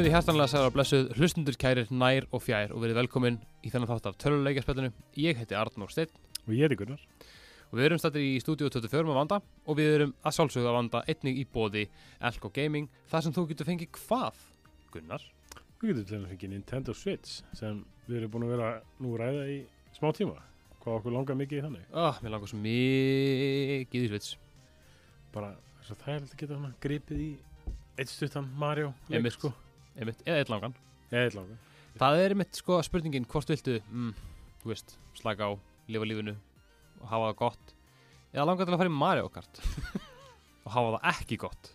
Komið í hærtanlega særa blessuð hlustundur kærir nær og fjær og verið velkomin í þennan þátt af töluleikaspillinu. Ég heiti Arnór Steinn Og ég er ykkurnar. og við erum stættir í stúdíu 24 með Vanda og við erum að sjálfsögðu að Vanda einnig í bóði Elko Gaming þar sem þú getur fengið hvað, Gunnar? Við getum til að fengið Nintendo Switch sem við erum búin að vera nú að ræða í smá tíma. Hvað okkur langar mikið í þannig. Oh, mér langar svo mikið í svits. Bara þess að það er alltaf geta svona gripið í eitt stuttan Mario. leik, sko. Einmitt, eða eitt langan. Ég heit langar. Það er einmitt sko spurningin hvort viltu, mm, þú veist, slaka á, lifa lífinu og hafa það gott eða langar til að fara í Mario Kart og hafa það ekki gott.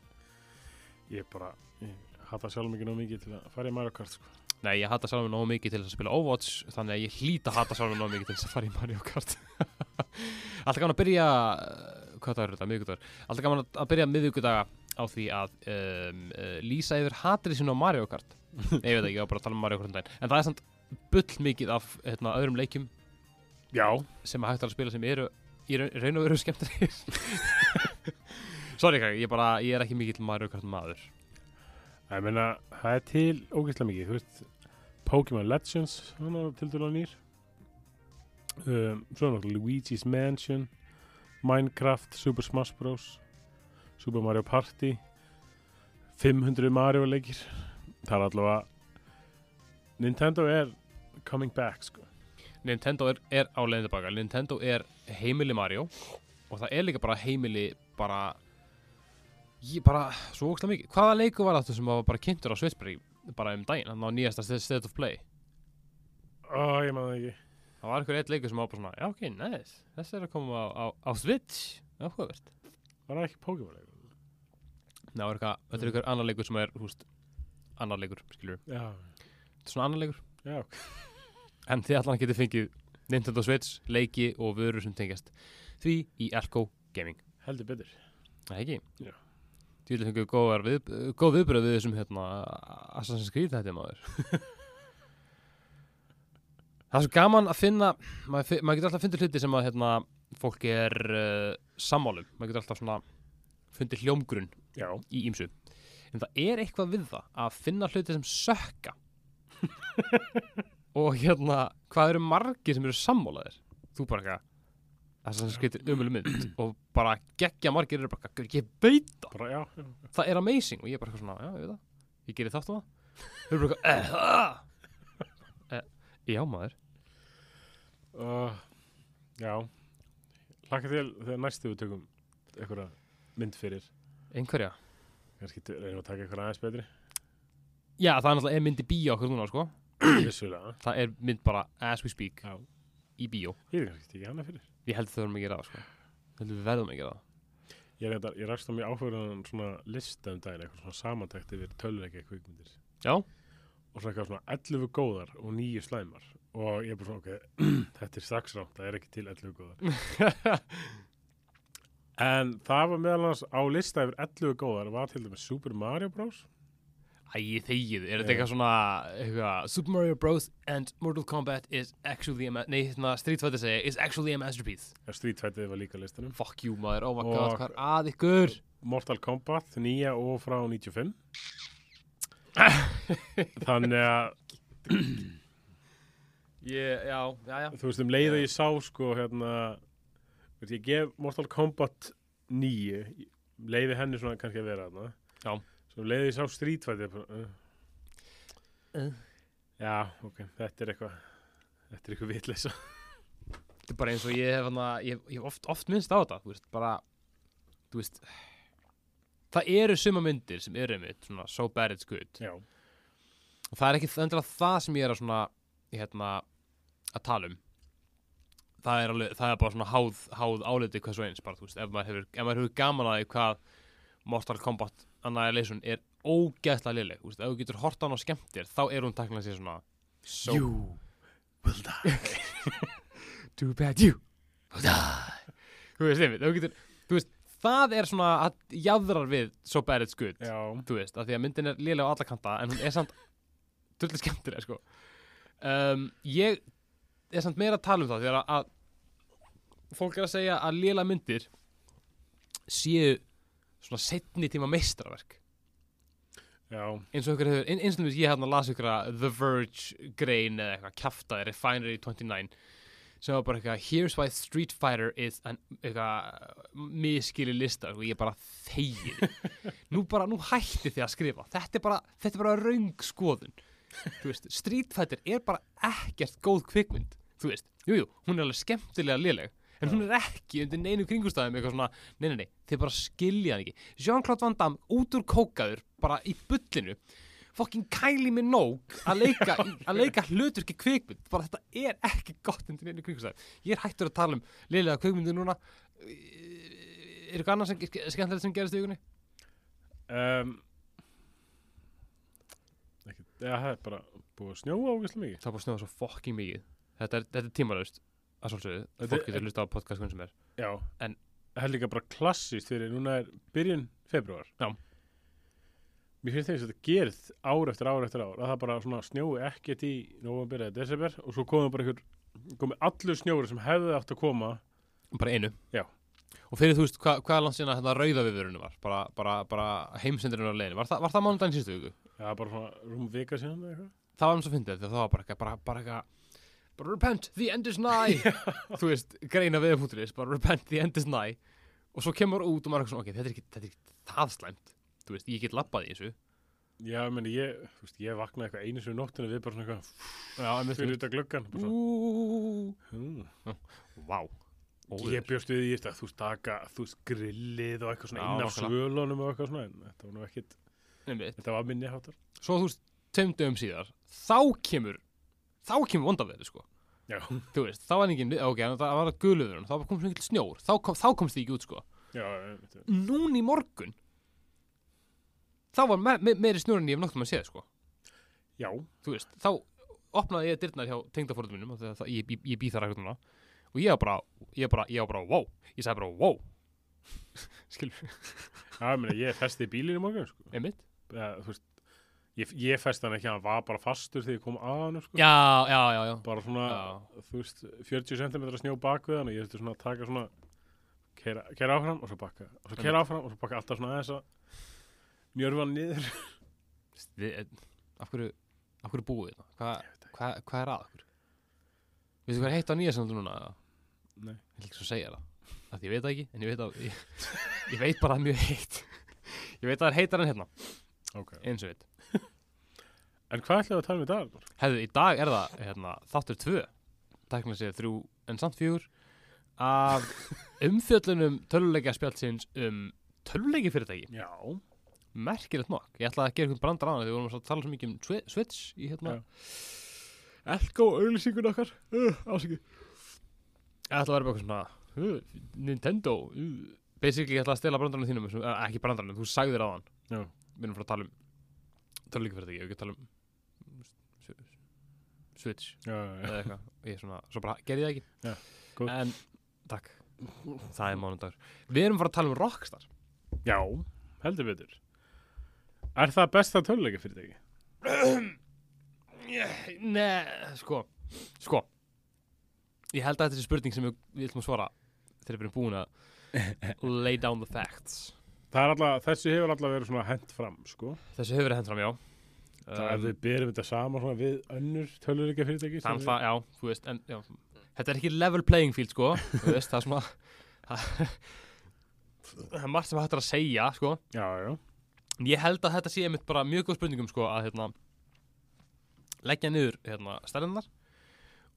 Ég bara, ég hata sjálf mikið nóg mikið til að fara í Mario Kart sko. Nei, ég hata sjálfur nógu mikið til að spila Overwatch þannig að ég hlýta að hata sjálfur nógu mikið til að fara í Mario Kart Alltaf gaman að byrja uh, hvað það er þetta, miðvikudagur Alltaf gaman að byrja miðvikudaga á því að um, uh, lýsa yfir hatrið sinna á Mario Kart Nei, ég veit ekki, ég var bara að tala um Mario Kart um daginn En það er samt bull mikið af hérna, öðrum leikjum Já. sem að hægt að spila sem eru í raun og veru skemmtilegir Sorry, Kaki, ég, bara, ég er ekki mikill Mario Kart maður Ég meina, það er til ógeðslega mikið. Þú veist, Pokémon Legends, er til dæla nýr. Um, svo náttúrulega Luigi's Mansion, Minecraft, Super Smash Bros, Super Mario Party, 500 Mario leikir. Það er allavega, Nintendo er coming back, sko. Nintendo er, er á leiðin tilbaka Nintendo er heimili Mario og það er líka bara heimili bara ég bara, svo ógstlega mikið hvaða leiku var þetta sem var bara kynntur á Switchberry bara um daginn, hann á nýjasta St- State of Play Ó, ég maður ekki. það var einhver eitt leiku sem var bara svona já ok, nice, þessi er að koma á, á, á Switch áhugavert Var það ekki Pokémon leikur? Ná, er eitthvað, þetta er einhver annar leikur sem er húst, annar leikur, skilur Já, þetta er svona annar leikur. Já, en þið allan getið fengið Nintendo Switch, leiki og vörur sem tengjast því í Elko Gaming. Heldur betur. Það ekki? Já. Þú vil fengið góðar við, góð viðbröð við þessum hérna Assassin's Creed þetta maður. Það er svo gaman að finna maður, maður getur alltaf fundið hluti sem að hérna, fólk er uh, sammálum maður getur alltaf svona fundið hljómgrunn Já. í ímsu en það er eitthvað við það að finna hluti sem sökka. Og hérna hvað eru margir sem eru sammálaðir? Þú bara eitthvað Assassin's Creed er umölu mynd og bara geggja margir eru bara veit það. Bara, já, já. það er amazing og ég er bara eitthvað svona, já, ég veit það. Ég gerir þátt á það. Þau eru bara eitthvað, eh, eh, já maður. Uh, já. Laka til þegar næstu við tökum einhverja mynd fyrir einhverja, kannski reynum að taka einhverja aðeins betri. Já það er náttúrulega mynd í bíó okkur núna sko, það er mynd bara as we speak Já. í bíó, ég ég held þau verðum að gera það sko. Við verðum að gera það. Ég, ég rakst á mjög áhugaðan svona lista um daginn eitthvað svona samantækt yfir tölvuleika kvikmyndir. Já, og svo eitthvað svona 11 góðar og 9 slæmar. Og ég er bara svona ok þetta er strax rámt, það er ekki til 11 góðar en það var meðal annars á lista yfir 11 góðar var til dæmis Super Mario Bros. Æ, þegið, er þetta eitthvað svona eitthvað, Super Mario Bros. and Mortal Kombat is actually a, nei, hérna Street Fighter segja, is actually a masterpiece. Ja, Street Fighter var líka listanum. Fuck you maður, oh my Og- god, hvað er að ykkur? Mortal Kombat, nýja og frá 95 þannig að ég, já, já, já. Þú veist um leið að ég sá sko hérna ég gef Mortal Kombat nýju leiði henni svona kannski að vera Já. svo um leið að ég sá Street Fighter uh. Uh. já ok, þetta er eitthvað þetta er eitthvað vitleysa Þetta er bara eins og ég hef, hana, ég, ég hef oft, oft minnst á þetta, þú veist, bara, þú veist, það eru suma myndir sem eru einmitt, svona, so bad it's good. já, Og það er ekki það sem ég er að svona, hérna, að tala um. Það er alveg, það er bara svona háð, háð áliti hvað svo eins, bara, veist, ef maður hefur, ef maður hefur gaman að því hvað Mortal Kombat Annihilation er ógeðslega liðleg, ef þú getur hort á hann og skemmt þér, þá er hún takkilega sér svona, so will die. Too bad you will die. Þú veist, einmitt, þú getur, þú veist, það er svona að jáðrar við so bad it's good já, þú veist, af því að myndin er lélega á alla kanta en hún er samt dullir skemmtilega sko. um, ég er samt meira að tala um það að, að fólk er að segja að lélega myndir séu svona setni tíma meistraverk Já, eins og ykkur hefur, ein, eins og þess ég hérna las ykkur að The Verge grein eða eitthvað kjaftaði Refinery 29 sem var bara eitthvað Here's why Street Fighter is an, eitthvað miskili lista og ég bara þegið nú bara, nú hætti þið að skrifa. Þetta er bara, þetta er bara raung skoðun. Þú veist, Street Fighter er bara ekkert góð kvikmynd þú veist, jújú, jú, hún er alveg skemmtilega léleg en hún er ekki undir neinu kringustæðum eitthvað svona, nei, nei, nei, þið bara skilja hann ekki. Jean-Claude Van Damme út úr kókaður bara í bullinu. Fokkin kæli mig nóg að leika, að leika hluturki kvikmynd. Bara þetta er ekki gott undir neinu kringustæðum ég er hættur að tala um lélega kvikmyndu núna. Er eitthvað annað sem, skemmtilegt sem gerist í vikunni? um, ekki, ja, það er bara búið að snjóa ógeðslega mikið. Það er bara snöða svo fokkin mikið. Þetta er, er tímalaust að svolsögðu, Þetta fólk getur hlusta á podcast hvernig sem er. Já, En- það er líka bara klassist fyrir núna er byrjun februar Já. Mér finnst þeim að þetta gerð ár eftir ár eftir ár að það bara svona snjói ekkert í november eða desember og svo komið bara einhver komið allur snjóri sem hefði átt að koma. Bara einu? Já. og fyrir þú veist hva, hvað er langt síðan að þetta rauða viðvörunum var? Bara, bara, bara heimsendurinn á leiðinu var, það- var það mánudaginn síðustu viku? Já, bara svona rúm vika síðan eða eitthvað. Það var eins og fyndið þegar það var bara eitthvað bara, repent, the end is nigh. Þú veist, greina við.is bara repent, the end is nigh. Og svo kemur út og maður er svona, ok, þetta er ekki, þetta er ekki það slæmt. Þú veist, ég get labbað í þessu. Já, meni, ég, þú veist, ég vaknaði eitthvað einu sinni nóttinu við bara svona eitthvað fyrir út af hmm. Vá. Ég bjóst við í þetta, þú veist, taka, þú veist, grillið og eitthvað svona inn nákvæmlega. svölunum og eitthvað svona, en þetta var nú ekkit, þetta var minni hátar. Svo þú veist, tveim dögum síðar þá kemur þá kemur vondaveður sko. Já, þú veist, þá var engin, ok, það var guluður þá kom svona eitthvað snjór, þá, kom, þá komst þið ekki út sko. Já, einmitt, Nún í morgun þá var me me meiri snjór en ég hef nokkuð með séð sko. Já, þú veist, þá opnaði ég dyrnar hjá tengdafórðum mínum af því að það, ég, ég, ég býð þar ekkert núna og ég var bara, ég var bara, ég var bara, wow. Ég sagði bara, wow. Skilur, já, ég meni, ég festi í bílinn í morgun, sko. einmitt. Ja, þú veist, ég, ég festi hann ekki, hann var bara fastur þegar ég kom að hann, sko. já, já, já, já, Bara svona, Já. þú veist, 40 cm snjó bak við hann og ég þurfti svona að taka svona, keira, keira áfram og svo bakka, og svo keira áfram og svo bakka alltaf svona aðeins að njörfa hann niður. Við, af hverju af hverju búið þetta? Hvað hva, hva er að okkur? Veistu hvað er heitt á nýja sem þú núna? Nei. Ég vil ekki svo segja það því ég veit það ekki, en ég veit, að, ég, ég veit bara að það mjög heitt ég veit að það er heitar en hérna, Ok. eins og veit En hvað ætlaðu að tala um í dag? Hefðu, í dag er það hérna, þáttur tvö. Tæknilega séð þrjú en samt fjögur. Af umfjöllunum töluleikja spjálsins um töluleiki fyrirtæki Já. merkilegt nokk, ég ætla að gera einhvern brandar á hana þegar við vorum að tala svo mikið um Swi- Switch í hérna. Elko auðlýsingun okkar. Uh, ásiki ég ætla að vera bara eitthvað svona uh, Nintendo uh. basically ég ætla að stela brandarinn þínum uh, ekki brandarinn, þú sagðir á hann. Já. við erum frá að tala um töluleiki fyrirtæki, við ekki tala um Switch Já, já, eða eitthvað. Og ég svona, svo bara gerði það ekki. Góð. en, takk. Það er mánudagur. Við erum fara að tala um Rockstar. Já, heldur betur. Er það besta töluleika fyrirtæki? Nei, sko. Sko. Ég held að þetta er spurning sem við, við ætlum að svara þegar við erum búin að lay down the facts. Það er alltaf, þessi hefur alltaf verið svona hent fram, sko. Þessi hefur verið hend fram, já Það er við berum þetta saman við önnur töluleika fyrirtæki. já, þú veist en, já, Þetta er ekki level playing field, sko Þú veist, það er svona Það er margt sem hægt er að segja, sko Já, já. En Ég held að þetta sé einmitt bara mjög góð spurningum, sko að hérna leggja niður hérna stærðinnar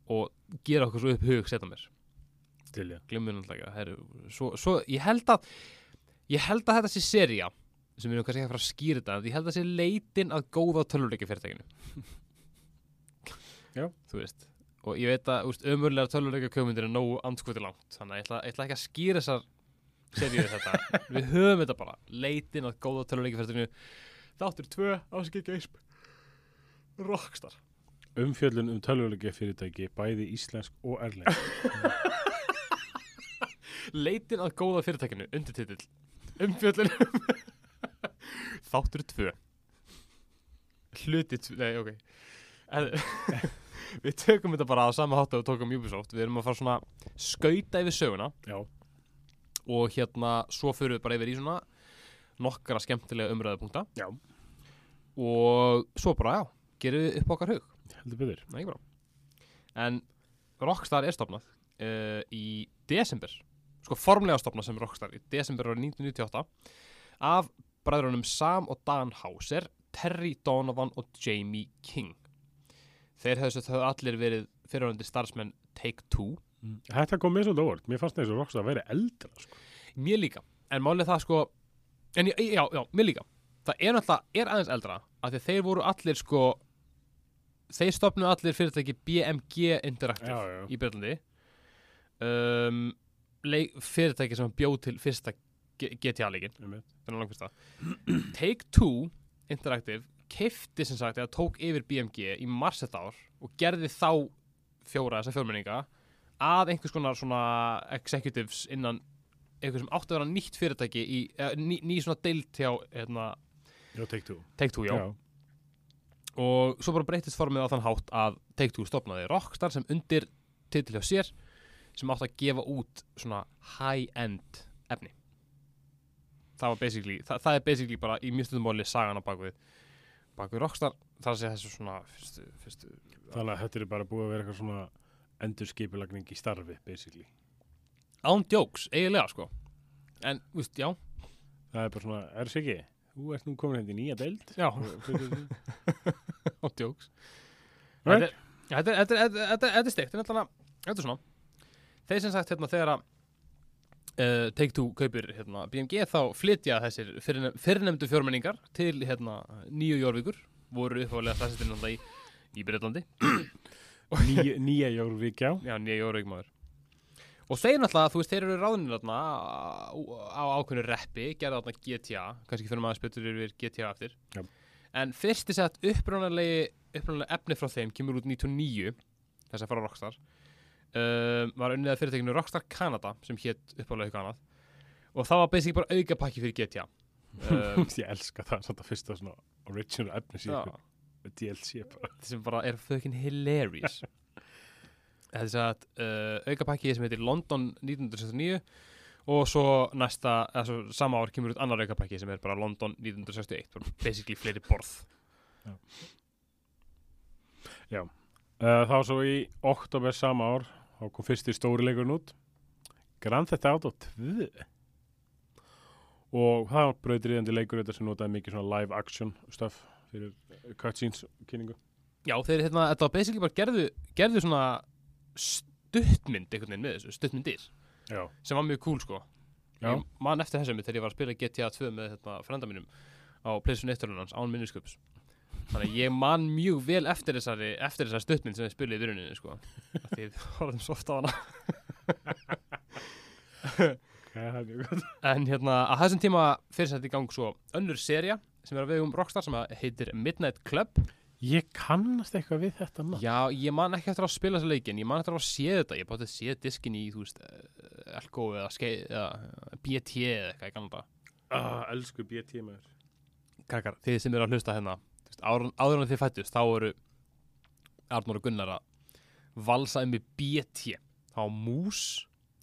og gera okkur svo upp hug setja mér Til ég. glimur náttúrulega heru, svo, svo ég held að ég held að þetta sé seria sem við erum kannski að fara að skýra þetta ég held að þetta sé leitin að góða tölvuleikja fyrirtækinu Já. þú veist og ég veit að tölvuleikja kjömyndir er nógu andskoti langt þannig að ég ætla, ég ætla ekki að skýra þessar seríu þetta. Við höfum þetta bara leitin að góða tölvuleikja fyrirtækinu þáttur tvö áskil geisp Rockstar. Umfjöllun um töluleika fyrirtæki, bæði íslensk og erlend. Leitin að góða fyrirtækinu, undirtitill. Umfjöllun Þáttur 2 Hluti 2, nei ok. En, Við tökum þetta bara á sama hátta og tókum Ubisoft. Við erum að fara svona skauta yfir söguna. Já. og hérna svo fyrir við bara yfir í svona nokkra skemmtilega umræðupunkta. Já. og svo bara, já, gerum við upp okkar hug. Heldur betur. Nei, ekki bara. En Rockstar er stopnað uh, í desember. Sko formlega stopnað sem Rockstar í desember árið 1998 af bræðrunum Sam og Dan Hauser Terry Donovan og Jamie King. Þeir hefðu þau allir verið fyrirhandi starfsmenn Take-Two Þetta kom mér svolítið óvart, mér fannst þess að Rockstar væri eldra sko. Mér líka, en málið það sko En já, já, já, mér líka. Það er náttúrulega, er aðeins eldra af því að þeir voru allir sko Þeir stopnuðu allir fyrirtæki BMG Interactive Já, já, í Björlandi um, fyrirtæki sem bjóð til fyrsta G- GTA-leikin einmitt. þennan langfyrsta Take-Two Interactive keifti sem sagt eða tók yfir BMG í mars þetta ár og gerði þá fjóra þessa fjórmenninga að einhvers konar svona executives innan eitthvað sem átti að vera nýtt fyrirtæki í, eða, ný, ný svona deilt hjá hérna, take Take-Two, já. og svo bara breytist formið á þann hátt að Take-Two stopnaði Rockstar sem undir titil hjá sér sem átti að gefa út svona high-end efni það var basically það, það er basically bara í mjög stundum máli sagan á bakvið bakvið Rockstar. Þar að segja þessu svona fyrstu, fyrstu Þannig að þetta er bara búið að vera eitthvað svona endurskipulagning í starfi, basically. Án jokes, eiginlega sko. En, veist, já, Það er bara svona, er þessi ekki? Þú ert nú komin hérna í nýja deild. Já. Án Right. Þetta er- steikt þetta er svona. Þeir sem sagt hérna þegar að uh, Take-Two kaupir hérna, BMG þá flytja þessir fyrrnem, fyrrnemdu fjórmenningar til hérna, nýju jórvíkur voru uppálega stæðsittir náttúrulega í, í Breitlandi Nýja, nýja jórvíkjá já, nýja jórvík maður. Og þeir náttúrulega, þú veist, þeir eru ráðinir þarna á, á ákveðnu reppi gerða þarna GTA, kannski fyrir maður spytur yfir GTA eftir. Já. en fyrst er sett upprunalegi efni frá þeim kemur út 99 þess að fara Rockstar um, var unnið að fyrirtekinu Rockstar Canada sem hétt uppálega ykkur annað. Og það var basically bara aukapakki fyrir GTA um, Ég elska það, svona fyrsta svona original efni já, síðan DLC bara. Sem bara er fucking hilarious. Þetta er sagt uh, aukapakki sem heitir London 1969 og svo næsta, svo sama ár kemur út annar aukapakki sem er bara London 1961 bara basically fleiri borð. Uh, Þá svo í oktober sama ár þá kom fyrsti stóri leikurinn út. Grand Theft Auto 2 og það var brautriðandi leikur þetta sem notaði mikið svona live action stuff fyrir cutscenes kynningu. Já þeir hérna, þetta var basically bara gerðu, gerðu svona stuttmynd einhvern veginn með þessu, stuttmyndir. Já, sem var mjög cool sko. Já. ég man eftir þessum þegar ég var að spila GTA 2 með þetta frenda mínum á PlayStation 1 hans án minnisköps þannig að ég man mjög vel eftir þessari eftir þessari stuttmynd sem ég spilaði í byrjuninni sko. Því við horfðum svo oft á hana. Það en hérna að þessum tíma fyrir sett í gang svo önnur seria sem er að vegum Rockstar sem heitir Midnight Club. Ég kannast eitthvað við þetta nafn. Já ég man ekki eftir að spila þessu leikin ég man eftir að sé þetta. Ég bátti að sé diskin í þú veist eh, Elko eða, eða BT eða eitthvað ég kannan bara ah, Elsku BT maður. Krakkar, þið sem eru að hlusta hérna veist, áður, en þið fættust, þá eru Arnur og Gunnar að valsa um í BT þá var mús,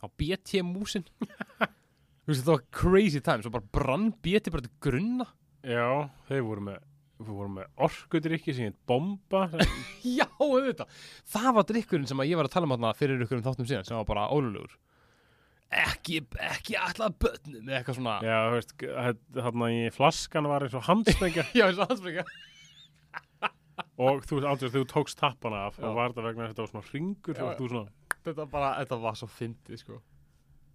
þá BT músin. Þú veist, þetta var crazy time svo bara brann BT bara til grunna. Já, þeir voru með við vorum með orkudrykki sem heit bomba. Já, auðvitað, það var drikkurinn sem ég var að tala um þarna fyrir ykkur um þáttum síðan sem var bara ólulegur ekki, ekki alltaf börnum eða eitthvað svona. Já, þú veist, þarna í flaskan var eins og handstengja já, eins og handsprengja og þú veist, átveist, þú tókst tappana af Já. og var þetta vegna að þetta var svona ringur Já. svona? Þetta bara, þetta var svo fyndið sko.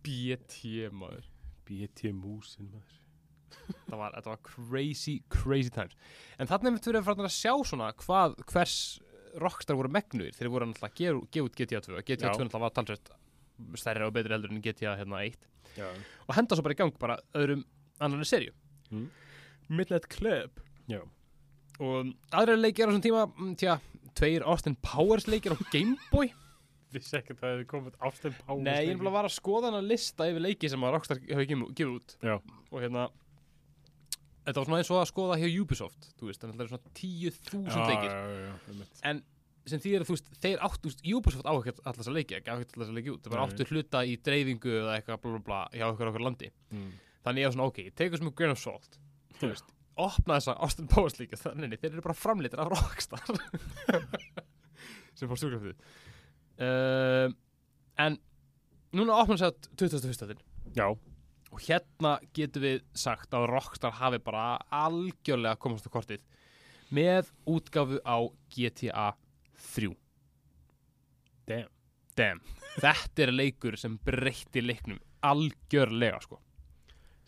BT maður. BT músin maður. Það var, þetta var crazy, crazy times. En þannig að við erum farin að sjá svona hvað, hvers rockstar voru megnuðir. Þeir voru náttúrulega að gefa, út GTA 2 GTA 2 Já. náttúrulega var talsvægt stærri og betri heldur en GTA hérna 1 Já, og henda svo bara í gang bara öðrum annarri serju Mm. Midnight Club. Já. Og aðra leikir á þessum tíma mm, tja, tveir Austin Powers leikir á Gameboy vissi ekki að það hefði komið Austin Powers Nei, ég er bara að skoða hana lista yfir leiki sem að Rockstar hefur gefið út Já. og hérna þetta var svona eins og að skoða hjá Ubisoft þú veist, þannig að það er svona 10.000 Já, leikir já, en sem því er að þú veist, þeir áttu veist, Ubisoft á ekki alltaf þess að leiki ekki á ekki alltaf þess að leiki út, það Nei. áttu hluta í dreifingu eða eitthvað bla bla bla hjá okkur okkur landi Mm. þannig ég var svona ok, ég tekur sem grain of salt þú Já. Veist, opna þessa Austin Powers líka þannig þeir eru bara framleitir af Rockstar sem fór stjórnum því uh, en núna opna þess að 2001. Já, og hérna getum við sagt að Rockstar hafi bara algjörlega komast á kortið með útgáfu á GTA 3 Damn. Damn. Þetta er leikur sem breytti leiknum algjörlega sko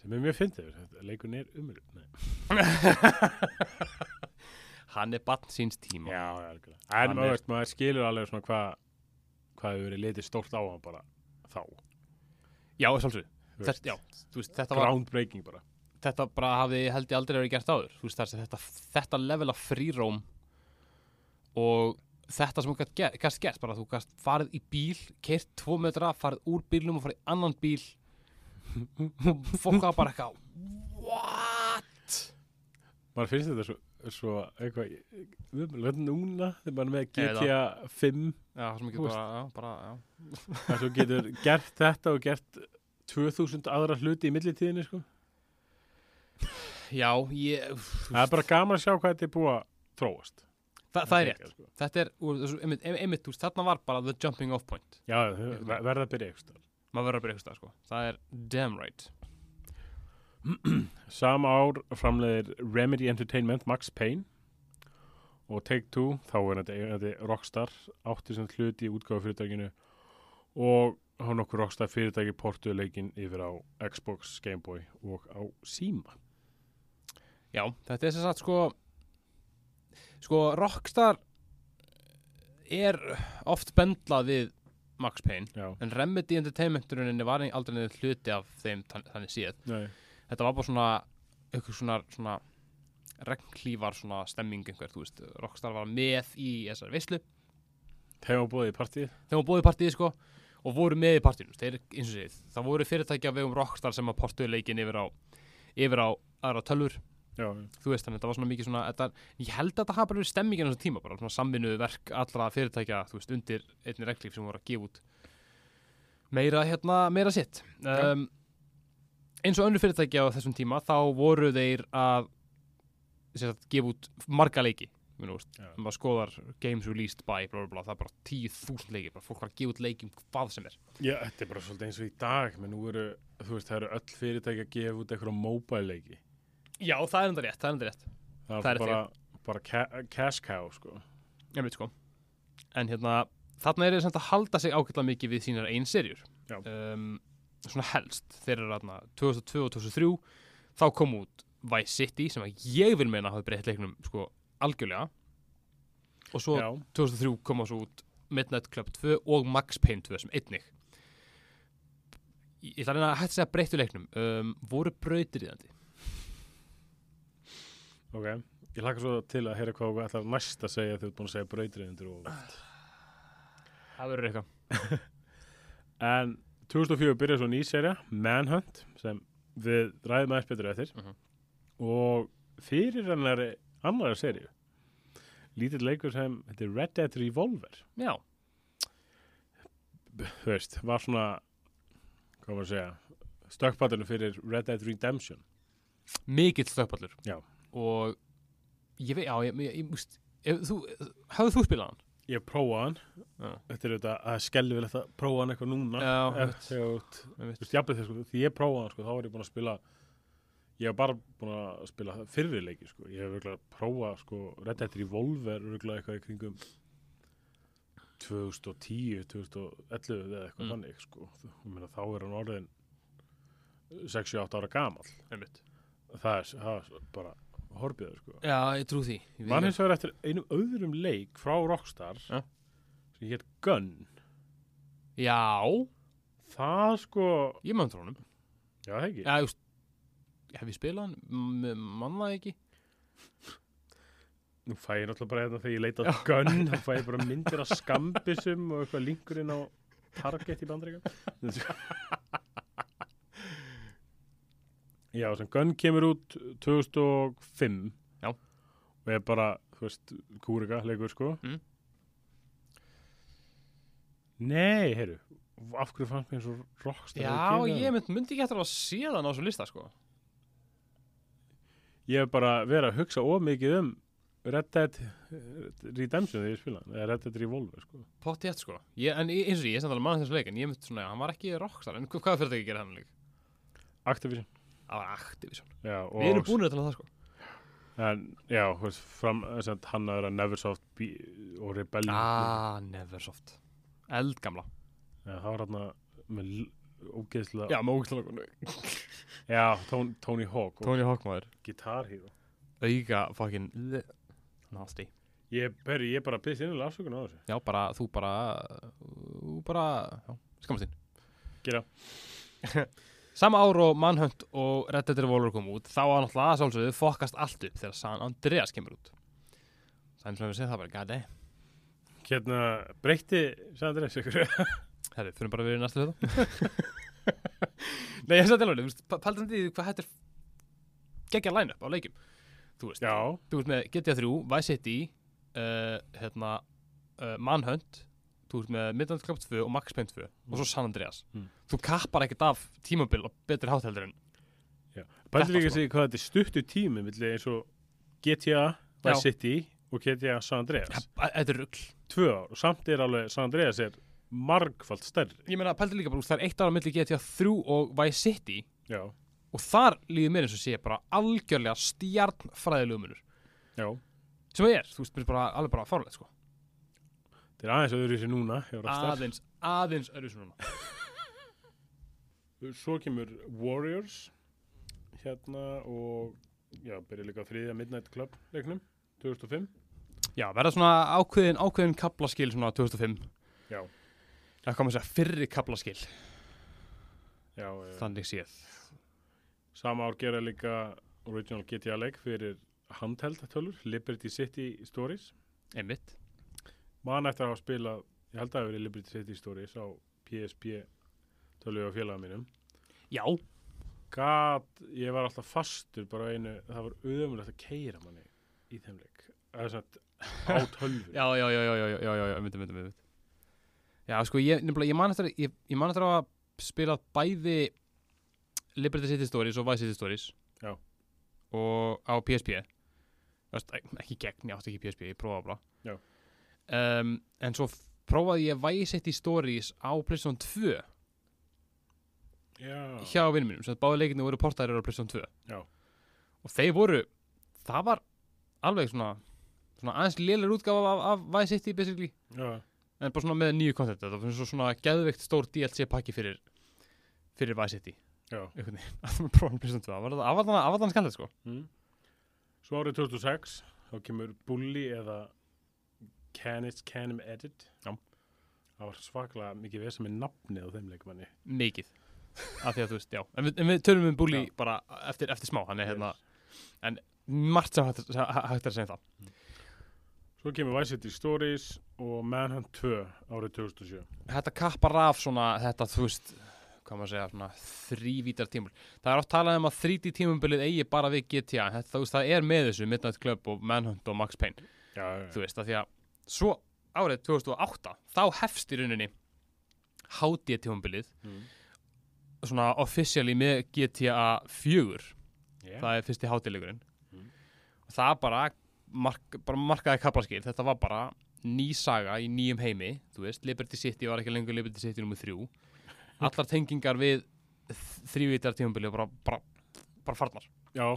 sem er mjög. Þetta leikun er umröð. Hann er bann síns tíma Já, algjörlega. En maður, er- maður skilur alveg svona hvað hvað hefur verið litið stórt á hann bara þá. Já, svolítið Þú Þetta, já, þú veist, þetta, var, Groundbreaking bara. þetta bara hafði held ég aldrei verið gert áður veist, þetta, þetta level af fríróm og þetta sem gæst gert, bara þú gæst farið í bíl, keirt tvo metra farið úr bílnum og farið í annan bíl og fólk var bara eitthvað What? Maður finnst þetta svo, svo eitthvað, við núna þegar maður er með. GTA 5 Já, það sem veist. bara, já, bara, já þar svo getur gert þetta og gert 2000 aðra hluti í millitíðinni sko. Já, ég, Það er bara gaman að sjá hvað þetta er búið að þróast. Þa, það er rétt Sko. Þetta er, einmitt, einmitt, þú veist, þarna var bara the jumping off point Já, verða að byrja eitthvað. Maður verður að byrja eitthvað, sko það er damn right Sama ár framleiðir Remedy Entertainment Max Payne og Take-Two, þá er þetta Rockstar, átti sem hluti í útgáfu fyrirtækinu og hann okkur Rockstar fyrirtæki portuðu leikinn yfir á Xbox, Game Boy og á Sima. Já, þetta er sem sagt sko sko Rockstar er oft bendlað við Max Payne Já, en Remedy Entertainmenturinni var aldrei neður hluti af þeim þann- þannig séð. Nei, þetta var bara svona eitthvað svona, svona regnklífar svona stemming einhver, þú veist, Rockstar var með í þessari veislu. Þegar var búið í partíð. þegar hún í partíð sko og voru með í partíinu, þeir eins og segið það voru fyrirtæki af vegum Rockstar sem að portuðu leikin yfir á, yfir á aðra tölvur Já, þú veist þannig, þetta var svona mikið svona þetta, ég held að þetta hafa bara verið stemmingin á þessum tíma bara svona samvinnuðu verk allra fyrirtækja þú veist, undir einni reglíf sem voru að gefa út meira hérna, meira sitt. Um, eins og önnur fyrirtækja á þessum tíma þá voru þeir að sagt, gefa út marga leiki maður skoðar games released by bla, bla, bla, það er bara 10.000 leiki bara fólk var að gefa út leiki um hvað sem er. Já, þetta er bara svolítið eins og í dag, menn nú eru, þú veist, það eru öll fyrirtæki að gefa út eitthvað mobile leiki. Já, það er enda rétt, það er enda rétt. Það Það er bara, bara ca cash cow, sko. ég veit sko. En hérna, þarna er þeir samt að halda sig ágætlega mikið við sínar einn serjur Já. um, svona helst þeir eru þarna 2002 og 2003 þá kom út Vice City sem að ég vil meina hafi breytt leiknum sko algjörlega. Og svo Já, 2003 kom á svo út Midnight Club 2 og Max Payne 2 sem einnig. Ég ég ætla að reyna að hægt að segja breyttu leiknum. Um, voru brautir í þandi ok. Ég hlaka svo til að heyra hvað þú ætlar næst að segja þegar þú ert búin að segja brautriðindur og... það verður eitthvað En 2004 byrjaði svo ný serja, Manhunt, sem við ræðum aðeins betur eftir. Mhm. Og fyrir hennari annara serju, lítill leikur sem heitir Red Dead Revolver. já, Þú veist, var svona, hvað maður að segja, stökkpallinu fyrir Red Dead Redemption. mikill stökkpallur Já. Og ég veit, já, ég, ég, ég, múst, hafðu þú spilað hann? Ég prófaði hann, Já. þetta er þetta að skelvilegt að prófa hann eitthvað núna. Eftir, þegar sko, því ég prófaði hann, sko, þá var ég búin að spila, ég hef bara búin að spila fyrri leiki, sko. Ég hef virkulega prófað, sko, Red Dead Revolver, virkulega eitthvað í kringum 2010, 2011 eða eitthvað Mm. þannig, sko. Meina, þá er hann orðin 6-8 ára. Einmitt. Það er, það er bara horfiður, sko. Já, ég trú því Man hins vegar eftir einum öðrum leik frá Rockstar Ja. sem hétt Gun ekki. Já, það sko, ég mann trónum já það ekki Já, ég veist Hef ég spilað hann? M- Mann það ekki? nú fæ ég náttúrulega bara hérna þegar ég leita á Gun þá fæ ég bara myndir af skambisum og eitthvað linkurinn á Target í bandreikan já, sem Gun kemur út 2005 Já. og er bara, þú veist, kúrika leikur sko Mm. nei, heyrðu af hverju fannst mér eins og Rockstar Já, ég mynd, myndi ekki eftir að sé það á svo lista sko ég hef bara verið að hugsa of mikið um Red Dead Redemption þegar ég spila eða Red Dead Revolver sko. Pott ég sko ég, En eins og ég, ég er samt alveg mann þessu leik En ég myndi svona, hann var ekki rockstar En hvað fyrir þetta ekki að gera hann leik? Activision Það var Activision. Já, Við erum búin til það sko. En, já, veist, fram, sem, hann að vera Neversoft og Rebellion. Ah, Neversoft. Eldgamla. Já, það var hann með ógeðslega Já, með ógæslega já Tony, Tony Hawk Tony Hawk maður. Guitar Hero Auga fucking Nasty. Ég, beri, ég bara byrðist innilega afsökun á þessu. Já, bara, þú bara Þú bara, já, skammast þín. Gera Sama ár og Manhunt og Red Dead Revolver kom út Þá var náttúrulega að sjálfsögðu fokast allt upp Þegar San Andreas kemur út. Svona að segja það bara, damn hérna breytti sagði þér ykkur? Herri, fyrir bara við í næstu hluta Nei, ég sagði alveg, veist, pæltum því hvað þetta er geggja line-up á leikjum. Þú veist, já, þú veist með GTA 3, Vice City uh, hérna, uh, Manhunt þú veist með Midnight Club 2 og Max Payne 2 og svo San Andreas. Mm. þú kappar ekkert af tímabil og betri hátheldur en bæði Þetta, líka sko. sig hvað þetta er stuttu tími eins og GTA Vice. City og GTA San Andreas. Þetta er rugl. Tvö ár og samt er alveg San Andreas er margfald stærri. Ég meina, pældi líka bara, það er eitt ára milli GTA 3 og Vice City já, og þar líður mér eins og sé bara algjörlega stjarnfræðilegu munur. Já. Sem er, þú veist, bara alveg bara fárlega sko. Þetta er aðeins öðru sig núna aðeins, aðeins öðru svona svo kemur Warriors hérna og já, byrja líka þriðja Midnight Club leiknum 2005 já, verða svona ákveðin, ákveðin kaplaskil svona 2005 já, það kom að segja fyrri kaplaskil já eh, þannig séð. Sama ár gera líka original GTA leik fyrir handheld tölur, Liberty City Stories. Einmitt mann eftir að hafa spila ég held að það hefur verið Liberty City Stories á PSP tölvið á félagum mínum. Já. God, ég var alltaf fastur bara einu það var auðvunlega að keira manni í þeimleik það er svona á tölvið Já, já, já, já, já, já, myndi, myndi, myndi Já, sko, ég, ég man eftir ég, ég man eftir að spila bæði Liberty City Stories og Vice City Stories. Já. Og á PSP Æst, ekki gegn, ég átti ekki PSP, ég prófaði að blá um, en svo prófaði ég Vice City Stories á PlayStation 2 já, hjá vinnum mínum, sem báði leikinu voru portærir á PlayStation 2 Já. og þeir voru það var alveg svona, svona aðeins lélir útgáfa af, af Vice City basically. Já, en bara svona með nýju koncept það var svona geðveikt stór DLC pakki fyrir fyrir Vice City já. einhvern veginn, að það með prófum PlayStation 2 það var af allan skallið sko. Mm. svo árið 2006 þá kemur Bully eða Canis Canim Edit. Já. það var svaklega mikið veð sem er nafnið á þeim leikmanni. Mikið. Af því að þú veist, já. En við, en við tölum um Bully Já. bara eftir, eftir smá. Hann er hérna, margt sem hægt, hægt er að segja um það. Svo kemur Vice City Stories og Manhunt 2 árið 2007 þetta kappar af svona þetta þú veist hvað maður að segja, svona þrývítar tímul það er oft talað um að 3D tímumbilið eigi bara við GTA, en þetta, þú veist, það er með þessu Midnight Club og Manhunt og Max Payne. Já, já, þú veist, af því að svo árið 2008, þá hefst í rauninni HD tímumbilið mm. svona officially með GTA 4 yeah. það er fyrsti hátilegurinn Mm. og það bara, mark, bara markaði kaplaskil, þetta var bara ný saga í nýjum heimi þú veist, Liberty City var ekki lengur Liberty City nr. 3 allar tengingar við þrývítar tímabili bara, bara, bara farnar já,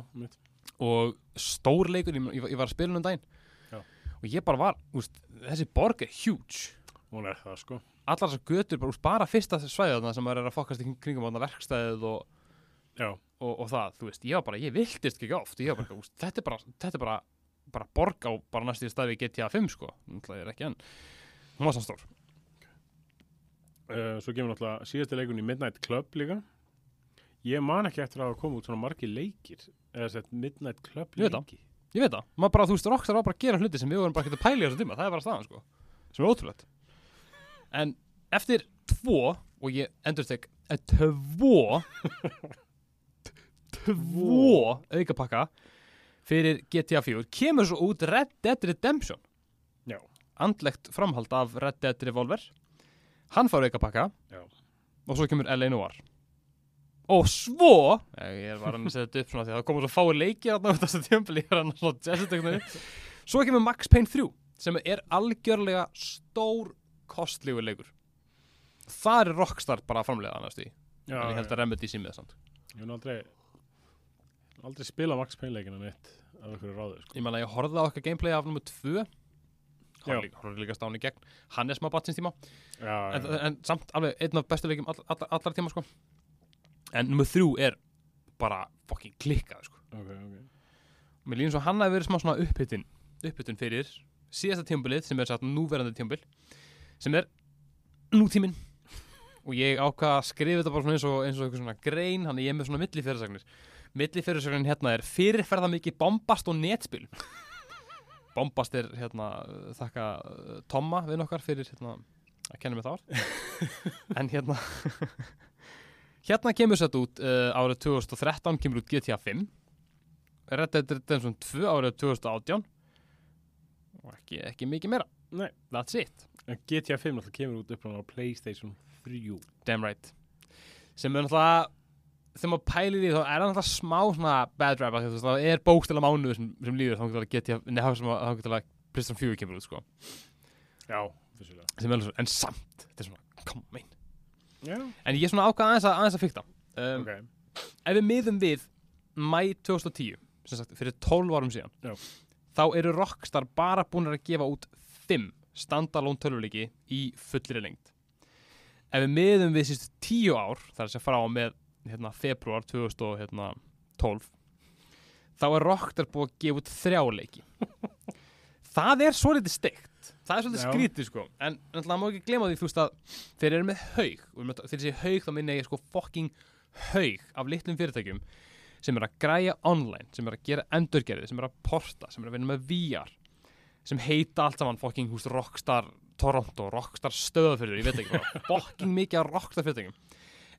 og stór leikur, ég, var- að spila um daginn. Og ég bara var, úst, þessi borg er huge. Hún er það sko. Allar þessar götur, bara, úst, bara fyrsta svæðið þarna sem er að fokast í kringum þarna verkstæðið og og, og það, þú veist, ég var bara, ég viltist ekki oft, ég var bara, úst, þetta er bara, þetta er bara, bara borg á bara næstu staði GTA 5, sko, náttúrulega er ekki enn, hún var svo stór. uh, svo kemur náttúrulega síðasti leikun í Midnight Club líka. Ég man ekki eftir að hafa komið út svona margir leikir eða sett Midnight Club Ég leiki Ég veit það, maður bara, þú veist, Rockstar var bara að gera hluti sem við vorum bara ekki að pæla í þessu tíma, það er bara staðan, sko, sem er ótrúlegt. En eftir tvo, og ég endur tek, tvo, tvo aukapakka fyrir GTA 4, kemur svo út Red Dead Redemption. Já. Andlegt framhald af Red Dead Revolver. Hann fár aukapakka og svo kemur LA Noir. Og svo ég var að setja þetta upp svona því að það komur svo fáið leiki á þessu tjömbli svo kemur Max Payne 3 sem er algjörlega stór kostlífur leikur. Það er Rockstar bara að framlega annars því Já, en ég held að Remedy sé með samt. Ég hef nú aldrei aldrei spila Max Payne leikina mitt af einhverju ráðu sko. ég ég horfði á okkar gameplay af nummer 2 Já. hann líka, horfði líka stáni gegn. Hann er smá batsins tíma. Já, en, já. en samt alveg einn af bestu leikjum all, all, allar tíma sko en nummer 3 er bara fucking klikkað sko. Ok, ok. Og mér líður svo hann hafi verið smá svona upphittun upphittun fyrir síðasta tímabilið sem er satt núverandi tímabil sem er nútíminn. Og ég ákvað að skrifa þetta bara eins og, eins og eitthvað svona grein hann ég er með svona millifyrirsagnir. Millifyrirsagnin hérna er fyrirferða mikið bombast og netspil. Bombast er hérna þakka uh, Tomma við okkar fyrir hérna að kenna mig það en hérna hérna kemur sett út uh, árið 2013 kemur út GTA 5 Red Dead Redemption 2 árið 2018 og ekki, ekki mikið meira. Nei. that's it, En GTA 5 náttúrulega kemur út upp á Playstation 3 damn right. Sem er náttúrulega þegar maður pælir í því þá er það náttúrulega smá svona bad rap að það er bókstala mánuður sem, sem líður þá getur að getja, neða sem að þá getur að Playstation 4 kemur út sko. Já, vissulega. Sem er svo, en samt, þetta er svona come on, Já, en ég er svona ákvað aðeins að, aðeins að fykta um, ok. ef við miðum við mæ 2010 sem sagt fyrir 12 árum síðan Já. þá eru Rockstar bara búin að gefa út 5 standalone tölvuleiki í fullri lengt ef við miðum við sístu 10 ár þar sem frá með hérna, februar 2012 þá er Rockstar búin að gefa út þrjá leiki. Það er svolítið steikt það er svolítið Já. skrítið sko. En náttúrulega má ekki glema því þú veist að þeir eru með haug. Og ég segi haug þá minna ég sko fucking haug af litlum fyrirtækjum sem er að græja online, sem er að gera endurgerði, sem er að porta, sem er að vinna með VR sem heita allt saman fucking húst Rockstar Toronto, Rockstar stöðafyrður, ég veit ekki bara fucking mikið af Rockstar fyrirtækjum.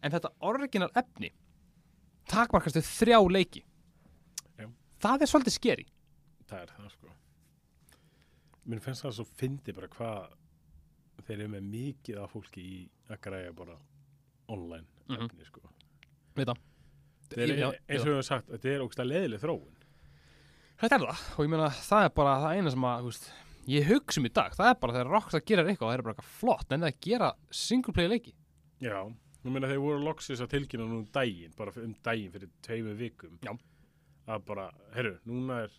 En þetta original efni takmarkast við þrjá leiki. Já. það er svolítið skeri Það er það sko Mér finnst það svo fyndi bara hvað þeir eru með mikið af fólki í að græja bara online Mhm. efni sko. Veit það. Þeir eru, Já, eins og við höfum sagt, þetta er ógstlega leðileg þróun. Þetta er það. Og ég meina það er bara það eina sem að veist, ég hugsa um í dag, það er bara þegar Rockstar gerir eitthvað og það er bara eitthvað flott en það að gera single player leiki. Já, ég meina þeir voru loksis að tilkynna nú um daginn, bara um daginn fyrir tveimu vikum. Já. að bara, herru, núna er